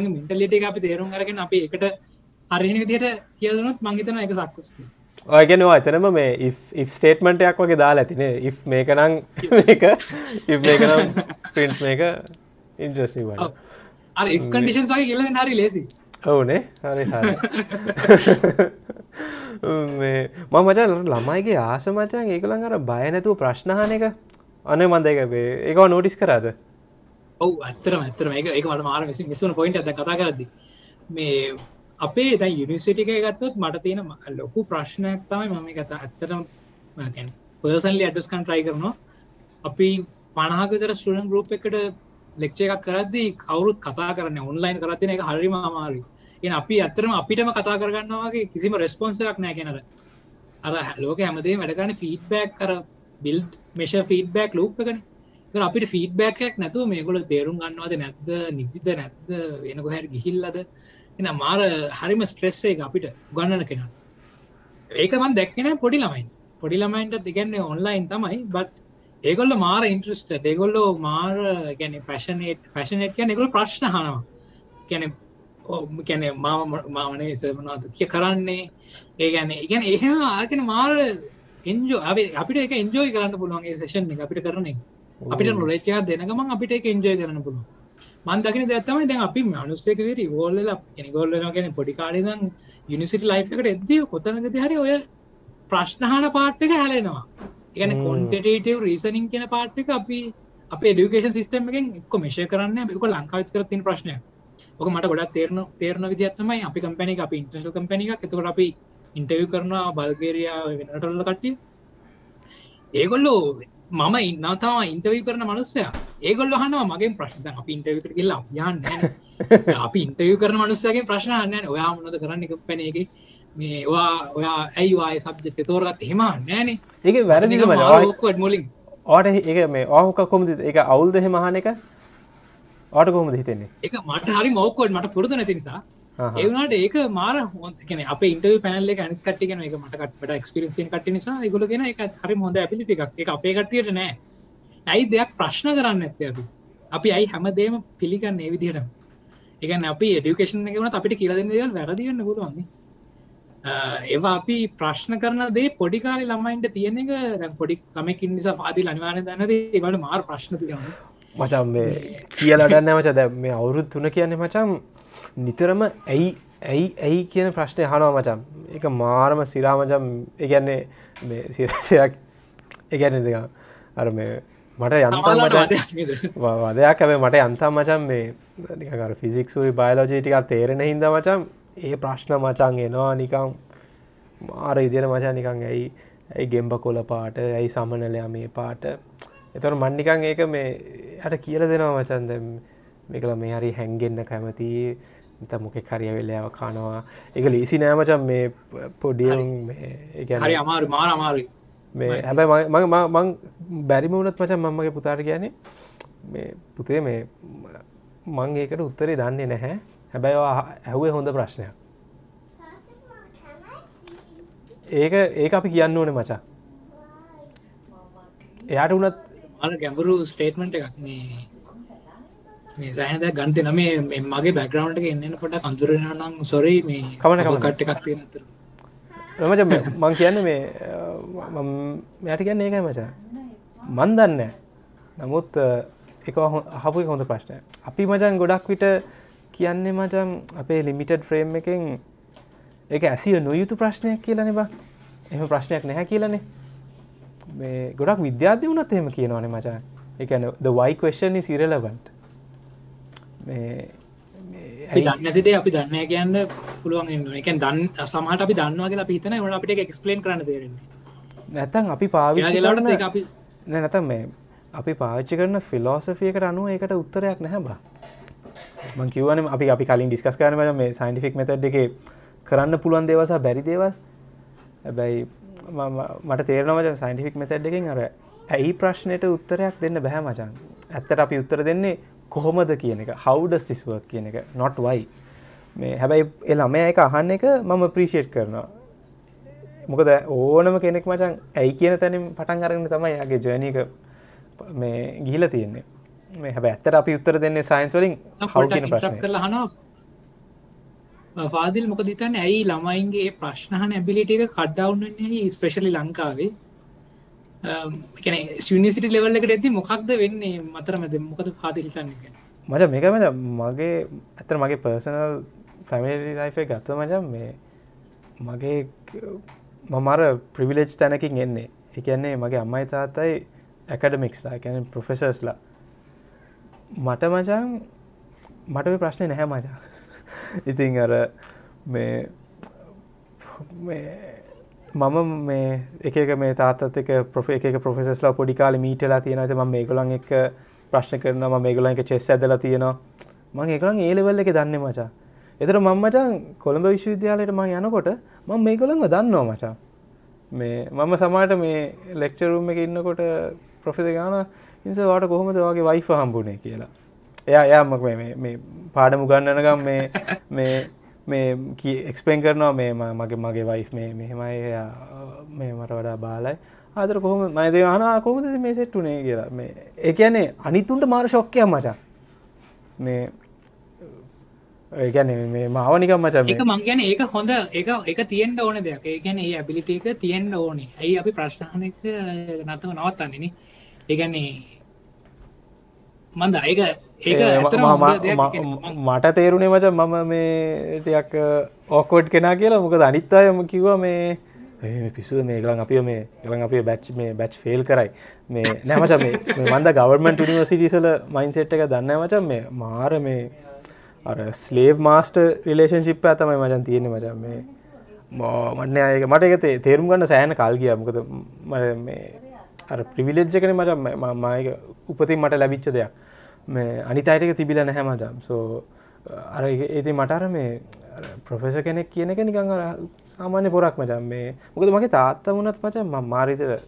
මිටලිට අපි තේරුම් කරගෙන අපි එකට හරිනි විදියට කියදනොත් මංගතන එක සක්සස් ඔයගෙනවා එතනම මේ ස්ටේට්මටයක් වගේ දාලා ඇතිනේ ඉ් මේකනං මේක මේකනම් පින්ට් මේක ඉන්ට්‍රස්ී වට අ කඩිෂන් වගේ කියල හරි ලේසි ඔවුනේ. හරි මේ ම මචන් ළමයිගේ ආස මචන් ඒකළන් අර බය නැතුව ප්‍රශ්නහන එක. අනේ මන්දකේ ඒකව නෝටිස් කරාද? ඔව ඇත්තරම ඇත්තරම එක එක මට මාර මිසුන පොයින්ට ඇද කතා කරදදි. මේ අපේ දැ යුනිසිටික ගත්තොත් මට තියෙන ලොකු ප්‍රශ්නයක් තමයි මම කතා ඇත්තරම් පර්සන්ලි ඇඩස්කන් ට්‍රයි කරනවා. අපි පණහකතර ස්ටඩන් ගරුප් එකට ලෙක්ෂ එකක් කරදදි කවරුත් කතා කරන්න ඔන්ලයින් කරතින එක හරිම අමාරු එ අපි ඇත්තරම අපිටම කතා කරගන්නවාගේ කිසිම රෙස්පොන්සයක් නෑ කෙනට අර. ලෝක හැමදේ වැඩගන්න ෆීඩබැක් කර බිල්් මේෂ ෆීඩබැක් ලූප්කන අපිට ෆීඩබැක්යක් නැතුව මේගොල තේරුම් ගන්නවාද නැද්ද නිදිද නැත්ද වෙනකො හැර ගිහිල්ලද? එන මාර හරිම ස්ට්‍රෙස්සේ අපිට ගන්නන කෙන. ඒකමන් දැක්කෙන පොඩි ළමයින් පොඩි ළමයින්ට දෙගන්නේ ඔන්ලයින් තමයි බත් ඒගොල්ල මාර ඉන්ට්‍රස්ට ඒගොල්ලෝ මාර ගැන පැශනට පැශනට් කියන එකගොල ප්‍රශ්න හනවා ගැන කැන මාම මාමනේ සමනවාද කිය කරන්නේ? ඒ ගැන ඉගැන එහෙම ආගෙන මාර එන්ජෝ අපිට එක එන්ජෝයි කරන්න පුළුවන්ගේ සේෂන් අපිට කරන අපිට නොලච්චා දෙනගමන් අපිට එක එන්ජෝය කරන්න පුළුවන්. මන්දකින දැත්තම දැන් අපි මනුස්සයක ගොල්ල ගොල්ල ගැන පොඩිකාඩදන් යුනිසිට ලයි් එකට එද්දී කොතනගති හරි ඔය ප්‍රශ්නහන පාට්ටක හැලෙනවා ගැන කොන්ටටේටව රීසනින් කියන පාට්ටික අපි අප ඩිකේෂන් සිස්ටම එකෙන් එක්ක මේශය කරන්න එක ලංකාවිත් කර තින ප්‍රශ්නය ඕක මට ගොඩක් තේරන තේරන විදිත්තමයි අපි කම්පැනි අප ඉන්ටර්නල් කම්පැනි එක එතකට අපි ඉන්ටවිය කරනවා බල්ගේරයා වෙනටල්ල කට්ටිය. ඒගොල්ලෝ මම ඉන්නතාව ඉන්ටවී කරන මනුස්සය. ඒගොල්ල හනවා මගේ ප්‍රශ්න. අපි ඉන්ටවිකට කියලා යන්න අපි ඉන්ටවිය කරන මනුස්සයගේ ප්‍රශ්නයන්න ඔයා මොනද කරන්න එක? පැනගේ මේ ඔයා ඔයා ඇයිවාය සබ්ජෙක්් තෝරත් හෙම නෑනේ ඒක වැරදික ොත් මුලින්. ඕට ඒ මේ ඕහක කොමද එක අවුල්ද හෙමහන එක? ඕට කොහොමද හිතෙන්නේ? එක මට හරි මෝකෝඩ් මට පුරදු නැති නිසා. ඒවනට ඒක මාර හොකන අප ඉන්ටව පැනල්ල අනි කටිගෙන එක මටකට ක්ස්පිරසින් කට නිසා ගොලගෙන එක හරි හොඳ ඇපිලි එකක්. එක අපේ කටියට නෑ. ඇයි දෙයක් ප්‍රශ්න කරන්න ඇත්ත අපි? අපි අයි හැමදේම පිළිගන්න ඒ විදිහට එකන අපි එඩිකේෂන් එකවන අපිට කියලදන්න දේවල් වැරදිගන්න පුළුවන්නේ ඒවා අපි ප්‍රශ්න කරන දේ පොඩිකාලි ළමයින්ට තියෙන එක. පොඩි ළමකින් නිසා පාදිල් අනිවාර්ය දන්නද ඒවට මාර ප්‍රශ්න තියෙනවා. මචම් මේ කියලටන්න මච. දැ මේ අවුරුත් තුන කියන්නේ මචම් නිතරම ඇයි ඇයි ඇයි කියන ප්‍රශ්නය හනවා මචම් එක මාරම සිරාමචම් එකන්නේ සිරසයක්. එකැන දෙක. අර මේ මට යන්තම් වදයක් ඇබේ මට යන්තම් මචම් මේ නිකර ෆිසික්සුයි බයලෝජීටිකක් තේරෙන හිද මචම් ඒ ප්‍රශ්න මචන් එනවා නිකං මාර ඉදිර මචා නිකං ඇයි ඇයි ගෙම්බ කොල පාට ඇයි සමනලයා මේ පාට. එතොට මන්නිකං ඒක මේ හට කියල දෙනවා මචන්ද මේකල මේ හරි හැන්ගෙන්න්න කැමති ත මොකෙක් හරිය වෙල්ලාව කනවා. එක ලීසි නෑමචන් මේ පොඩියම් හරි. අමාරු මාර අමාරු මේ හැබැයි මං බැරිම වුණත් මචන් මම්මගේ පුතාට කියන්නේ මේ පුතේ මේ මං ඒකට උත්තරේ දන්නේ නැහැ හැබැයි ඇහුවේ හොඳ ප්‍රශ්නයක්. ඒක ඒක අපි කියන්න ඕනේ මචා. එයාට වනත් අන ගැඹුරු ස්ටේට්මට එකක් මේ මේ සෑහද ගන්ත නමේ මගේ බැග්‍රවන්ට එන්න පොට අඳුරනම් සොරයි මේ කමන කට්ට එකක් තියෙන මච මං කියන්න මේ මෙයට කියන්න ඒකයි මචා. මන් දන්න නමුත් එක හපුයි හොඳ ප්‍රශ්නය අපි මචන් ගොඩක් විට කියන්නේ මචම් අපේ ලිමිටඩ් ෆ්‍රේම් එකෙන් එක ඇසිය නොයුතු ප්‍රශ්නයක් කියලන බා. එම ප්‍රශ්නයක් නැහැ කියලනේ. මේ ගොඩක් විද්‍යාධ්‍ය වුණත් එහෙම කියනවනේ මචා. එකන ද වයි කවේෂන් සිරලවන්ට මේ දන්නතිදේ අපි දන්න කියන්න පුළුවන් එක දන්න සමහට අපි දන්නවාගේ පිතන ට අපිට එක්ස්පලේන් කරන තේරෙන්නේ නැතන් අපි පාවිච්චි ලාට අපි නැත මේ අපි පාච්චි කරන ෆිලෝසෆියකට අනුව ඒකට උත්තරයක් නැහැ බා මං කිවන අපි අපි කලින් ඩිස්කස් කරන මේ සයින්ටිෆික් මෙතඩ් එක කරන්න පුළුවන් දේවසා බැරි දේවල්. හැබැයි මට තේරනවජ සයින්ටිෆික් මෙතඩ් එකෙන් අර ඇයි ප්‍රශ්නයට උත්තරයක් දෙන්න බැහැ මචන් ඇත්තට අපි උත්තර දෙන්නේ කොහොමද කියන එක. හවඩස් තිස්වක් කියන එක. නොට් වයි මේ හැබැයි එළම එක අහන්න එක මම ප්‍රීෂේට් කරනවා. මොකද ඕනම කෙනෙක් මචන් ඇයි කියන තැනින් පටන් අරගෙන තමයි යාගේ ජනක මේ ගිහිල තියෙන්නේ. මේ හැබ ඇත්තට අපි උත්තර දෙන්නේ සයින්ස් වලින් හව කියන ප්‍රශ්න. කරලා හනවා පාදිල් මොක දිතන්න ඇයි ළමයින්ගේ ප්‍රශ්නහන ඇබිලිට එක කඩ්ඩවුන්නේ ස්පෙශලි ලංකාවේ? සිනිසිට ලෙවල්ල එකට ඇති මොකක්ද වෙන්නේ මතර මැද? මොකද පාදිල්තන්න මට මේකමට මගේ ඇතර මගේ පර්සනල් ෆැමිලි ලයිෆේ ගත්ත මචම් මේ මගේ මමර ප්‍රවිලේජ් තැනකින් එන්නේ. එකන්නේ මගේ අම්මයි තාත්තයි ඇකඩමික්ස්ලා කැන ප්‍රොෆෙසර්ස්ලා මට මචන් මට ප්‍රශ්නය නැහැ මචා. ඉතින් අර මේ මම මේ එක මේ තාත්තත් එක පොෆ එක පොෆෙසස්ලා පොඩිකාල මීටලා තියෙනද ම මේගොලන් එක ප්‍රශ්න කරන ම මේගොලන් එක චෙස් ඇදලා තියෙනවා. මං ඒකලන් ඒලෙවල් එක දන්න මචා. එතර මංමචන් කොළඹ විශ්වවිද්‍යාලයට මං යනකොට මං මේගොලන්ව දන්නවා මචා. මේ මම සමාට මේ ලෙක්චරුම් එක ඉන්නකොට ප්‍රොෆෙද ගාන ඉන්ස වාට කොහොමද වගේ වයිෆ හම්බුණේ කියලා. එයා එයාමක් මේ පාඩමු ගන්නනකම් මේ මේ මේ එක්ස්පෙන් කරනවා මේ මගේ මගේ වයිෆ් මේ මෙහෙමයි මේ මට වඩා බාලයි. ආදර කොහොම මයිද හනා කොහොමද මේ සෙට්ටුනේ කියලා. මේ ඒකැනේ අනිතුන්ට මාර ශොක්කයක් මචා. මේ ඒගැන මේ මාවනිකම් මච එක මං ගැන ඒක හොඳ එක එක තියෙන්ට ඕන දෙයක්. ඒ ගැන ඒ ඇබිලිට එක තියෙන්ට ඕනේ. ඇයි අපි ප්‍රශ්නහනක නතව නවත්තන්නේන ඒගැන්නේ මන්ද ඒක මට තේරුණේ මච මම මේටයක් ඕකෝඩ් කෙනා කියලා. මොකද අනිත් අයම කිව්ව මේ පිසු මේ ගලන් අපිය මේ ගලන් අපේ බැච් මේ බැච් ෆෙල් කරයි. මේ නැමච මේ මන්ද ගවර්මන්ට නිවසිටිසල මයින්සෙට් එක දන්න මච. මේ මාර මේ අර ස්ලේව් මාස්ට රිලේෂන්ශිප් ඇතමයි මචන් තියෙන මච. මේ මන්න අයක මට එක තේරුම් ගන්න සෑන කල් කිය මොකද මේ අර ප්‍රිවිලෙජ්ජකන මච මයක උපතින් මට ලැබිච්ච දෙයක්. මේ අනිතයිටක තිබිල නැහැ මචම් සෝ අර ඒති මටර මේ ප්‍රොෆෙස කෙනෙක් කියන එක නිකං සාමාන්‍ය පොරක් මචම් මේ මොකද මගේ තාත්ත වුණත් මච ම මාරිතර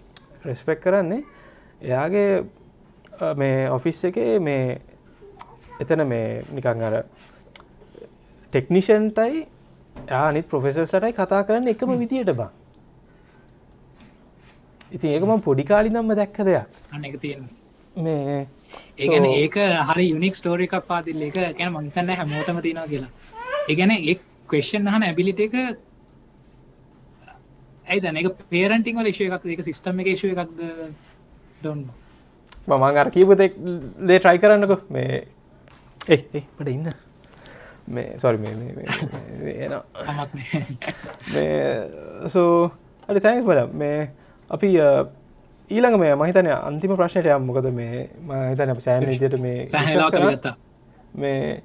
රෙස්පෙක් කරන්නේ. එයාගේ මේ ඔෆිස් එකේ මේ එතන මේ නිකං අර ටෙක්නිෂන්ටයි ආනිත් ප්‍රොෆෙසස්ලටයි කතා කරන්න එකම විදියට බා. ඉතින් ඒකම පොඩිකාලි දම්ම දැක්ක දෙයක්. අන්න එක තියෙන්නේ මේ ඒගැන ඒක හරි යුනික් ස්ටෝර එකක් පාතිල්ල එක ගැන මංතන්න හැමෝතම තියෙනවා කියලා. ඒගැන ඒ කවේෂන් හන ඇබිලිට එක ඇයිදන එක පේරන්ටිං වල ශය එකක් එක සිිස්ටම් එක ශය එකක්ද? ඩොන්න මමං අර කීපතෙක් දේ ට්‍රයි කරන්නක. මේ එපට ඉන්න. මේ සොරි මේ මේ සෝ අඩි තැන්ස් බල මේ අපි ඊළඟ මේ මහිතන අන්තිම ප්‍රශ්නයට යම්. මොකද මේ මහිතන සෑන් විදියට මේ මේ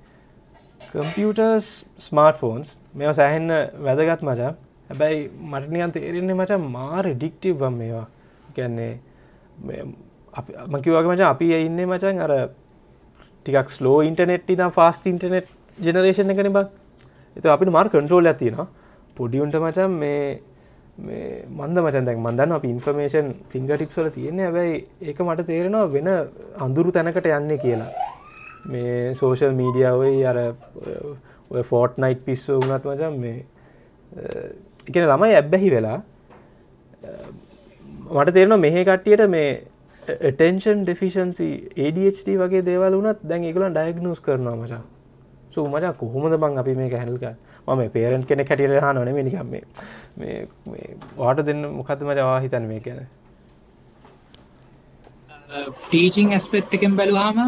කම්පියටර්ස් ස්මාර්ට ෆෝන්ස් මෙ සෑහෙන්න වැදගත් මච. හැබැයි මටනියන් තේරෙන්නේ මච මාර ඩික්ටිව්ම් මේවා. ගැන්නේ මකිවගේ මච අපි ඉන්න මචන් අර ටිකක් ස්ලෝ ඉන්ටනෙට් ඉදම් ෆාස්ට ඉන්ටනෙට් ජනරේෂණ කන බක් එත අපිට මාර් කන්ට්‍රෝල් ඇතින පොඩියුන්ට මචන් මේ මේ මන්ද මචන් දැක් මන්දන්න අප ඉන්ෆර්මේෂන් ෆිංග ටික්සල තියෙන්නේ. හැබැයි ඒක මට තේරෙනවා වෙන අඳුරු තැනකට යන්නේ කියලා. මේ සෝෂල් මීඩියාවයි අර ඔය ෆෝට් නයිට් පිස්සෝ වුනත් මචන් මේ එකන ළමයි ඇබ්බැහි වෙලා මට තේරෙන මෙහෙ කට්ටියට මේ ටෙන්ෂන් ඩෙෆිෂන්සි ADHD වගේ දේවල් වුනත් දැන් එකලන් ඩයගනස් කරනවා මචා සූ මචා කොහොමද බං අපි මේක හැල්කා මම පේරෙන්ට් කෙනෙ හැටියට හා නොනෙම නිකම් මේ වාට දෙන්න මොකද මජවා හිතන් මේ ගැන? ටීචිං ඇස්පෙට් එකෙන් බැලුවාම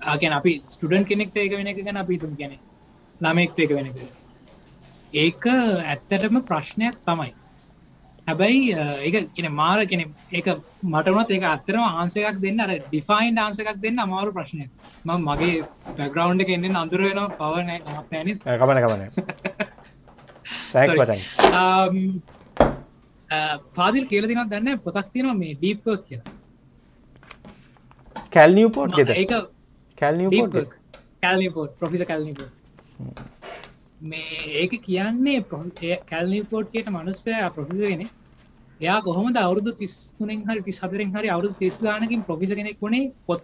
ආගැන අපි ස්ටඩන් කෙනෙක්ට එක වෙන එක ගැන අපිතුම් ගැන ළමෙක්ට එක. වෙනක ඒක ඇත්තටම ප්‍රශ්නයක් තමයි. හැබැයි ඒක කියන මාර කෙන ඒක මටනත් ඒක අත්තරම ආන්සයක් දෙන්න අර ඩිෆයින් ආන්සකක් දෙන්න අමාරු ප්‍රශ්නය ම මගේ බැග්‍රවන්් එක එන්න අඳුර වෙන පවන නෑන කමන කමන පාදිල් කියල දිනක් දන්න පොතක් තිනවා මේ ඩීප්ක් කිය කැල්නිියපෝට් ඒක කැල්නිියපෝට් කැල්නිපෝට් ප්‍රොෆිස කැල්නිපෝට් මේ ඒක කියන්නේ කැල්නිපෝට්ට මනුස්සය ප්‍රොෆිසගෙන එයා කොහොම අවුදු තිස් තුනෙන් හරි ති සතරෙන් හරි අවුදු තිස් ගානකින් ප්‍රොෆිස කෙනෙක් වුණේ? පොත්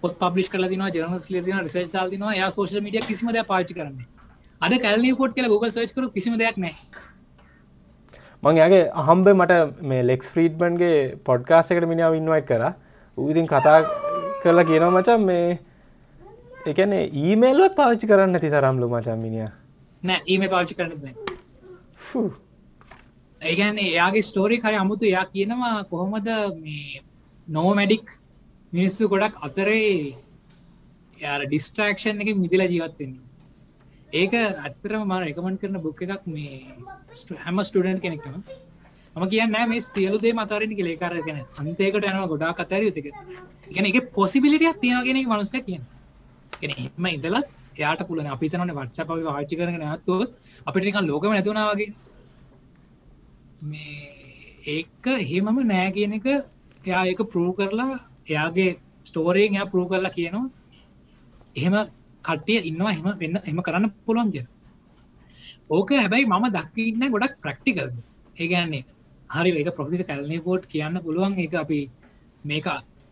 පොත් පබ්ලිස් කල දින ජනස් ලදින රිසේ් දාල්දින යා සෝෂ මිඩිය කිසිම දෙයක් පාචි කරන්න අද කැල්නිපෝට් කියල Google සච් කරු කිසිම දෙයක් නෑ මං යාගේ අහම්බ මට මේ ලෙක්ස් ෆ්‍රීඩ්බන්ගේ පොඩ්කාස් එකට මිනිාව ඉන්වයිට් කර. ඌතින් කතා කරලා කියනවා මචන් මේ එකන ඊමේල්වත් පාවිච්චි කරන්න ඇති තරම්ලු මචන් මිනිිය නෑ ඊම පාවිච්චි කරන්න ඒගැන්නේ එයාගේ ස්ටෝරි කරය අමුතු එයා කියනවා කොහොමද මේ නෝමැඩික් මිනිස්සු ගොඩක් අතරේ යාර ඩිස්ට්‍රක්ෂන් එක මිදිල ජීවත්වෙන්නේ ඒක ඇත්තරම මර එකමන් කරන බුක් එකක් මේ හැම ස්ටඩන් කෙනෙක්ම ම කියන්න මේ සියලු දේ මතරනි ලේකර කෙන අන්තේකට යනවා ගොඩා අතර යුතක ගැන එක පොසිබිලිටියක් තියෙනගෙන මනුස්ස කියන එම ඉදලත් එයාට පුලන අපිතනන වට්සප වාචි කරන ඇත්තුව අපිට නිකන් ලෝකම නැතුනා වගේ. මේ ඒක එහෙමම නෑ කියන එක එයා එක ප්‍රූ කරලා එයාගේ ස්ටෝරයෙන් එයා ප්‍රූ කරලා කියනවා. එහෙම කට්ටිය ඉන්නවා එහම වෙන්න එම කරන්න පුළුවන් කිය ඕක හැබැයි මම දක්කින්න ගොඩක් ප්‍රක්ටිකල් ඒගැන්නේ හරි ඒක ප්‍රොෆිස කැල්නේ පෝට් කියන්න පුළුවන්. එක අපි මේක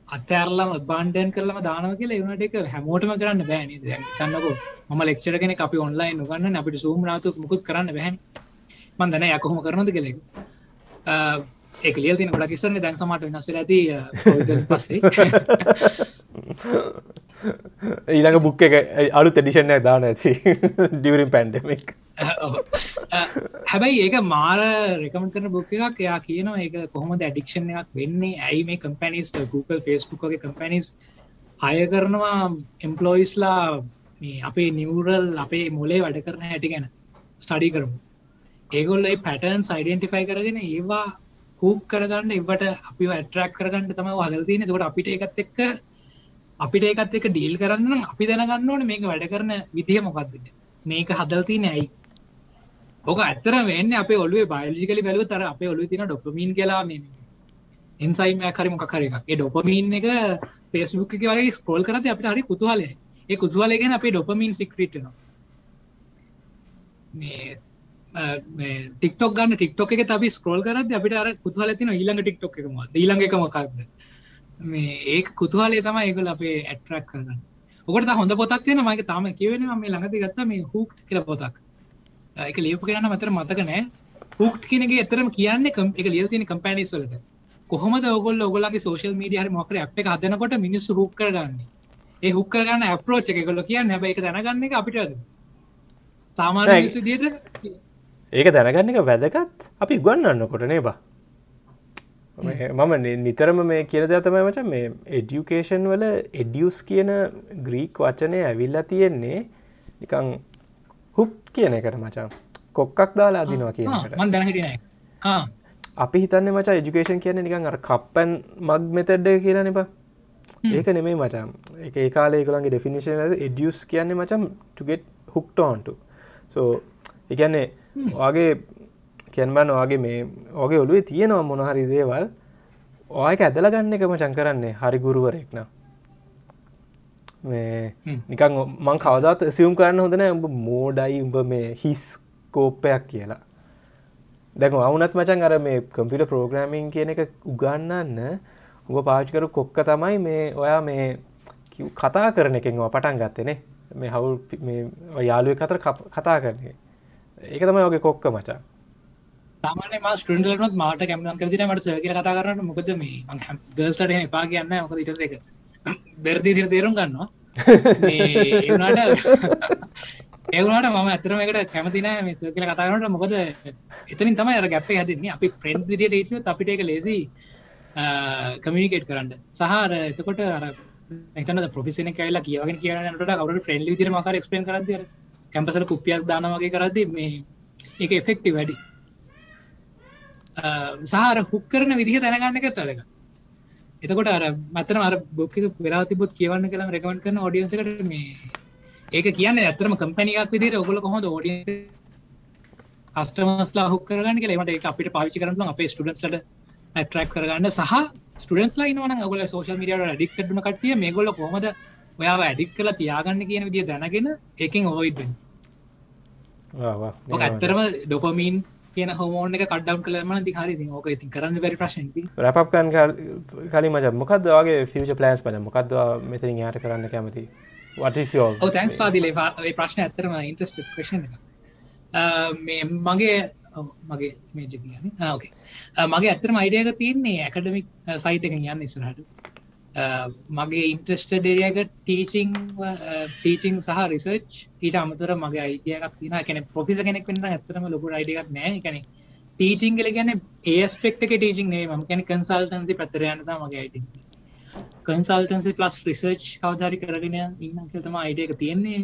අත්තරලම බන්ඩන් කරලම දානව කියලා එවනට එක හැමෝටම කරන්න බෑන තන්නකෝ ම ලෙක්ෂර කෙන අපි ඔන්ලයින් ගන්න අපිට සූම් නාතු මුකුත් කරන්න බැහන් මන්දන යකොහොම කරනද කෙලෙක් ඒක. ලියල් තින ගොඩක් කිස්සරන්නේ දැන් සමට වෙනස් ඇති පස්සේ. ඊළඟ බුක් එක අලු තෙඩිෂණය දාන ඇති. ඩියවරින් පැන්ඩමික් හැබැයි ඒක මාර රෙකමට කරන බුක් එකක්. එයා කියනවා ඒක කොහොම ඇඩික්ෂණ එකක් වෙන්නේ? ඇයි මේ කම්පැනිස් Google ෆස්බුක් වගේ කම්පැනිස් හය කරනවා එම්පලොයිස්ලා මේ අපේ නිවරල් අපේ මොලේ වැඩ කරන හැටි ගැන ස්ටඩි කරමු. ඒගොල්ල පැටර්න් සයිඩෙන්ටිෆයි කරගෙන ඒවා හූක් කරගන්න එවට අපි ඇටරක් කරගන්න තම වගල්තින තොට අපිට එකත් එක්ක අපිට ඒකත් එක ඩීල් කරන්න අපි දැනගන්න ඕන මේක වැඩ කරන විදිහ මොකක්ද මේක හදල්ති නෑයි ඕක ඇත්තර වෙන්න අපේ ඔලුවේ බයිලජිකලි බැලුව තර අපේ ඔලු තින ඩොපමීන් කියලා එන්සයිම කරි මොක කර එක ඒ ඩොපමීන් එක පේස්බුක් එක වගේ ස්කෝල් කරති අපිට හරි කුතුහලේ ඒ කුතුහලගෙන අපේ ඩොපමීන් සික්‍රීට්න මේ ටික්ටොක් ගන්න ටික්ටොක් එක තබි ස්කෝල් කරද අපිට අර කුතුහල තින ඊළඟ ටික්ටොක් එකම ඊළඟ එක මොකක්ද? මේ ඒ කුතුහලේ තම ඒකල අපේ ඇට්‍රක් කරන්න ඔකට හොඳ පොතක් තියෙන මගේ තාම කිවෙන මේ ළඟති ගත්ත මේ හුක්් කියල පොතක්. එක ලියපු කරන්න මතර මතක නෑ. හුක්් කියනගේ එතරම කියන්නේ එක ලියල් තියෙන කම්පැනිස් වලට. කොහොමද ඔගොල් ඔගොලගේ සෝශල් මීඩිය මොකර අප එක හදනකොට මිනිස්සු හුක් කරගන්න? ඒ හුක් කරගන්න අප්‍රෝච් එක කොල්ල කියන්න. හැබ එක දැනගන්න එක අපිට සාමාන්‍ය විදියට ඒක දැනගන්න එක වැදගත්. අපි ගන්නන්න කොට නේබා මම නිතරම මේ කියල දතමයි මචන් මේ එඩියුකේෂන් වල එඩියස් කියන ග්‍රීක් වචනය ඇවිල්ලා තියෙන්නේ නිකං හුප් කියන එකට මචන් කොක්කක් දාලා අදිනවා කියන අපි හිතන්න මචා එජුකේෂන් කියන නිකන් අර කප්පන් මක් මෙතැඩ්ඩ කියලා නිපා ඒක නෙමේ මචම් එක ඒ කාලේ එකළන්ගේ ඩෙෆිනිශන එඩියස් කියන්නේ මචම් ටගෙට හුක්ටෝන්ට සෝ එකන්නේ වගේ කැන්බන් වගේ මේ ඕගේ ඔලුවේ තියෙනවා මොනහරි දේවල්. ඔයක ඇදල ගන්න එකම චංකරන්නේ හරි ගුරුවරෙක්න මේ නිකන් මං කවදත් සියුම් කරන්න හොඳන උඹ මෝඩයි උඹ මේ හිස් කෝප්පයක් කියලා. දැක අවුනත් මචන් අර මේ කම්පිට ප්‍රෝග්‍රමින් කියන එක උගන්නන්න උඹ පාච්කරු කොක්ක තමයි මේ ඔයා මේ කතා කරන එකෙන් පටන් ගත්තනේ මේ හවුල් යාලුව අතර කතා කරන්නේ ඒක තමයි ඔගේ කොක්ක මචා සාමාන්‍ය මා ස්ටඩන්ටලනත් මාට කැමන් කරදින මට සය කතා කරන්න මොකද මේ ගල්ස්ට එපා කියන්න මොක ඉට එක බෙරදි තිර තේරුම් ගන්නවා. ඒවුණට මම ඇතරම එකට කැමතින මේ සකල කතාරනට මොකද එතනින් තමයි අර ගැපේ හැදන්නේ. අපි ෆ්‍රෙන්ඩ් විදියට ඉට අපිට එක ලේසි කමියනිකේට් කරන්න. සහර එතකොට අර එතන පොෆිසින කයිලා කියවගෙන කියනට කවර ෆ්‍රෙන්ඩ් විදිර මකර එක්ස්පෙන් කරද කැම්පසල කුපියක් දාන වගේ කරදි මේ එක එෆෙක්ටි වැඩි. සාර හුක් කරන විදිහ දැනගන්න එකත් අදක එතකොට අර මතන අර බොක්ක වෙලා තිබොත් කියවන්න කළම රෙකමන් කරන ෝඩියන්සකට මේ ඒක කියන්න ඇතරම කම්පැනියක් විදිට ඔගොල කොහොඳ ෝඩියන්ස අස්ටමස්ලා හුක් කරගන්න ලේමට එක අපිට පාවිචි කරන අපේ ස්ටඩන්ස්ලට ඇටරක් කරගන්න. සහ ස්ටඩන්ස් ලයිනවන ගොල සෝෂල් මිඩියට ඩික් කටන කටිය මේ ගොල කොමද ඔයා ඇඩික් කලා තියාගන්න කියන විදිිය දැනගෙන එකින් ඕක ඇත්තරම ඩොපමීන් කියන හෝමෝන එක කඩ්ඩම් කලම ති හරි ඕක ඉතින් කරන්න බැරි ප්‍රශ්න. රැප්කන් කලින් මච මොකද වගේ ෆිච ප්ලන්ස් පල මොකක්ද මෙතරින් යාට කරන්න කැමති? වටෝ තැන්ස් පාදිලේ ප්‍රශ්න ඇත්තරම ඉන්ට්‍රස්ට ප්‍රශ්න මේ මගේ මගේ මේජ කියන්න. ඕකේ මගේ ඇත්තරම අයිඩියක තියන්නේ ඇකඩමික් සයිට එක යන්න ඉස්රහට මගේ ඉන්ට්‍රස්ට ඩේරියක ටීචිං ටීචිං සහ රිසර්ච් ඊට අමතර මගේ අයිඩියක් තින කැන පොෆිස කෙනෙක් වෙන්න ඇතරම ලොකු අයිඩියක් නෑ. කැනෙ ටීචිං ගල ගැන ඒස්පෙක්ට ටීචිං නේ ම කැන කන්සල්ටන්සි පතරයනත මගේ අයිඩ කන්සල්ටන්සි පලස් රිසර්ච් කවධරි කරගෙන ඉන්න තම අයිඩියක තියෙන්නේ.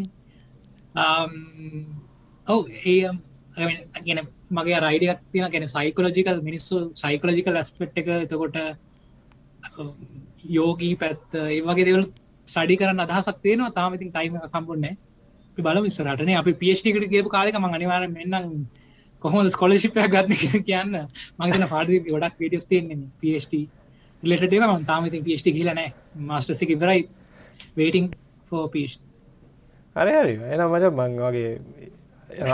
ඔව ඒ ගැන මගේ රයිඩියක් තින ගැන සයිකෝලජිකල් මිනිස්සු සයිකෝලජිකල් ඇස්පෙට් එක. එතකොට යෝගී පැත්ත ඒ වගේ දෙවල් සඩි කරන්න අදහසක් තියෙනවා. තාමතින් ටයිම කම්පුන්න බල විස්සරටන අපි පිේෂ්ටිකට ගේපු කාලක ම අනිවාර මෙන්නම් කොහොම ස්කොලශිපය ගත්න කියන්න. මගේන පාඩි ගොඩක් වීඩියස් තියන්නේ පට ලෙට ම තාමති පිේෂ්ටි කියලනෑ මස්ටසික ඉවරයි. වේටිං ෝ පිෂ් හරි හරි. එන මට මං වගේ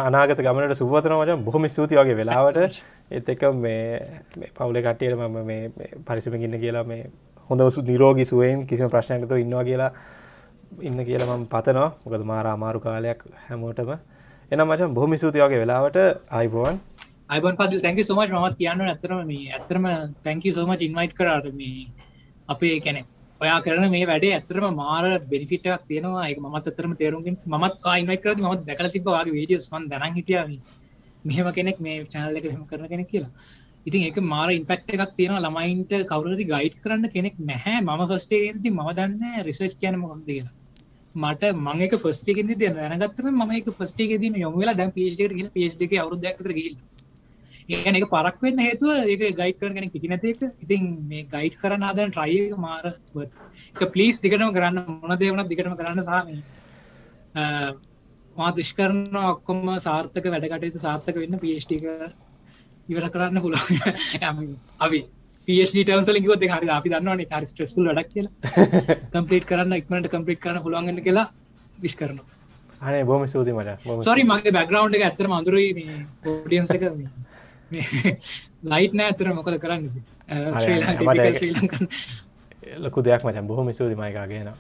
අනාගත ගමනට සුවතන මච බොහොම ස්තුති වගේ වෙලාවට. එත් එක මේ පවුල කට්ටියට මම මේ පරිසමගන්න කියලා මේ හොඳ නිරෝගි සුවෙන් කිසිම ප්‍රශ්නයකතු ඉන්නවා කියලා ඉන්න කියලා මම පතනවා. මොකද මාර අමාරු කාලයක් හැමෝටම. එන මචන් බොහොම ස්තුතිවගේ වෙලාවට. අයිබෝන් අයිබන් පද තැක සෝමච් මත් කියන්න ඇතරම මේ ඇතරම තැක සෝමච ඉන්වයිට් කරට මේ අපේ කැනෙ ඔයා කරන මේ වැඩේ ඇතරම මාර බෙනිෆිටක් තියෙනවා. එක මත් අතරම තේරුම්ගින් මත් ඉන්වයිට කරද මත් දැකල තිබවාගේ වීඩියස් මන් දැන හිටියාව මෙහම කෙනෙක් මේ චානල එක හම කරන කෙනෙක් කියලා. ඉතින් එක මාර ඉන්පෙක්ට එකක් තියෙන ළමයින්ට කවුරදි ගයිඩ් කරන්න කෙනෙක් නැහැ. ම ෆස්ටේති ම දන්න රිසර්ච් කියන මොකක්ද කියලා. මට මංක ෆස්ටේගෙද තිය දැනගත්තර ම එක ෆස්ටේ දී යොමලා දැ පිේට ල පිේ් අවරුදක්තර ගිල් ඒන එක පරක් වෙන්න හේතුව ඒක ගයිඩ් කරගෙන කිටි නැතික ඉතින් මේ ගයිඩ් කරන ආදන ට්‍රයික මාර එක පලිස් දිකටම කරන්න මොන දේවන දිකටම කරන්න සාමී මා දුෂ්කරන ඔක්කොම සාර්ථක වැඩකටයුතු සාර්ථක වෙන්න පිේෂ්ටික ඉවර කරන්න පුළුවන්. අපි ටම්සල ගොත් හරි අපි දන්නවන හරි ස්ට්‍රෙස්ුල් ඩක් කියල. කම්පලිට කරන්න ඉක්මට කම්පලිට කරන පුළුවන්ගන්න කියලා විශ් කරන අනේ බොම සූති මට. සොරි මගේ බැග්‍රවන්් එක ඇතරම අඳුර ෝඩියන්ස එක. ලයිට් නෑ ඇතර මොකද කරන්න. ලොකු දෙයක් මචන් බොහොම සූති මයිකාගෙන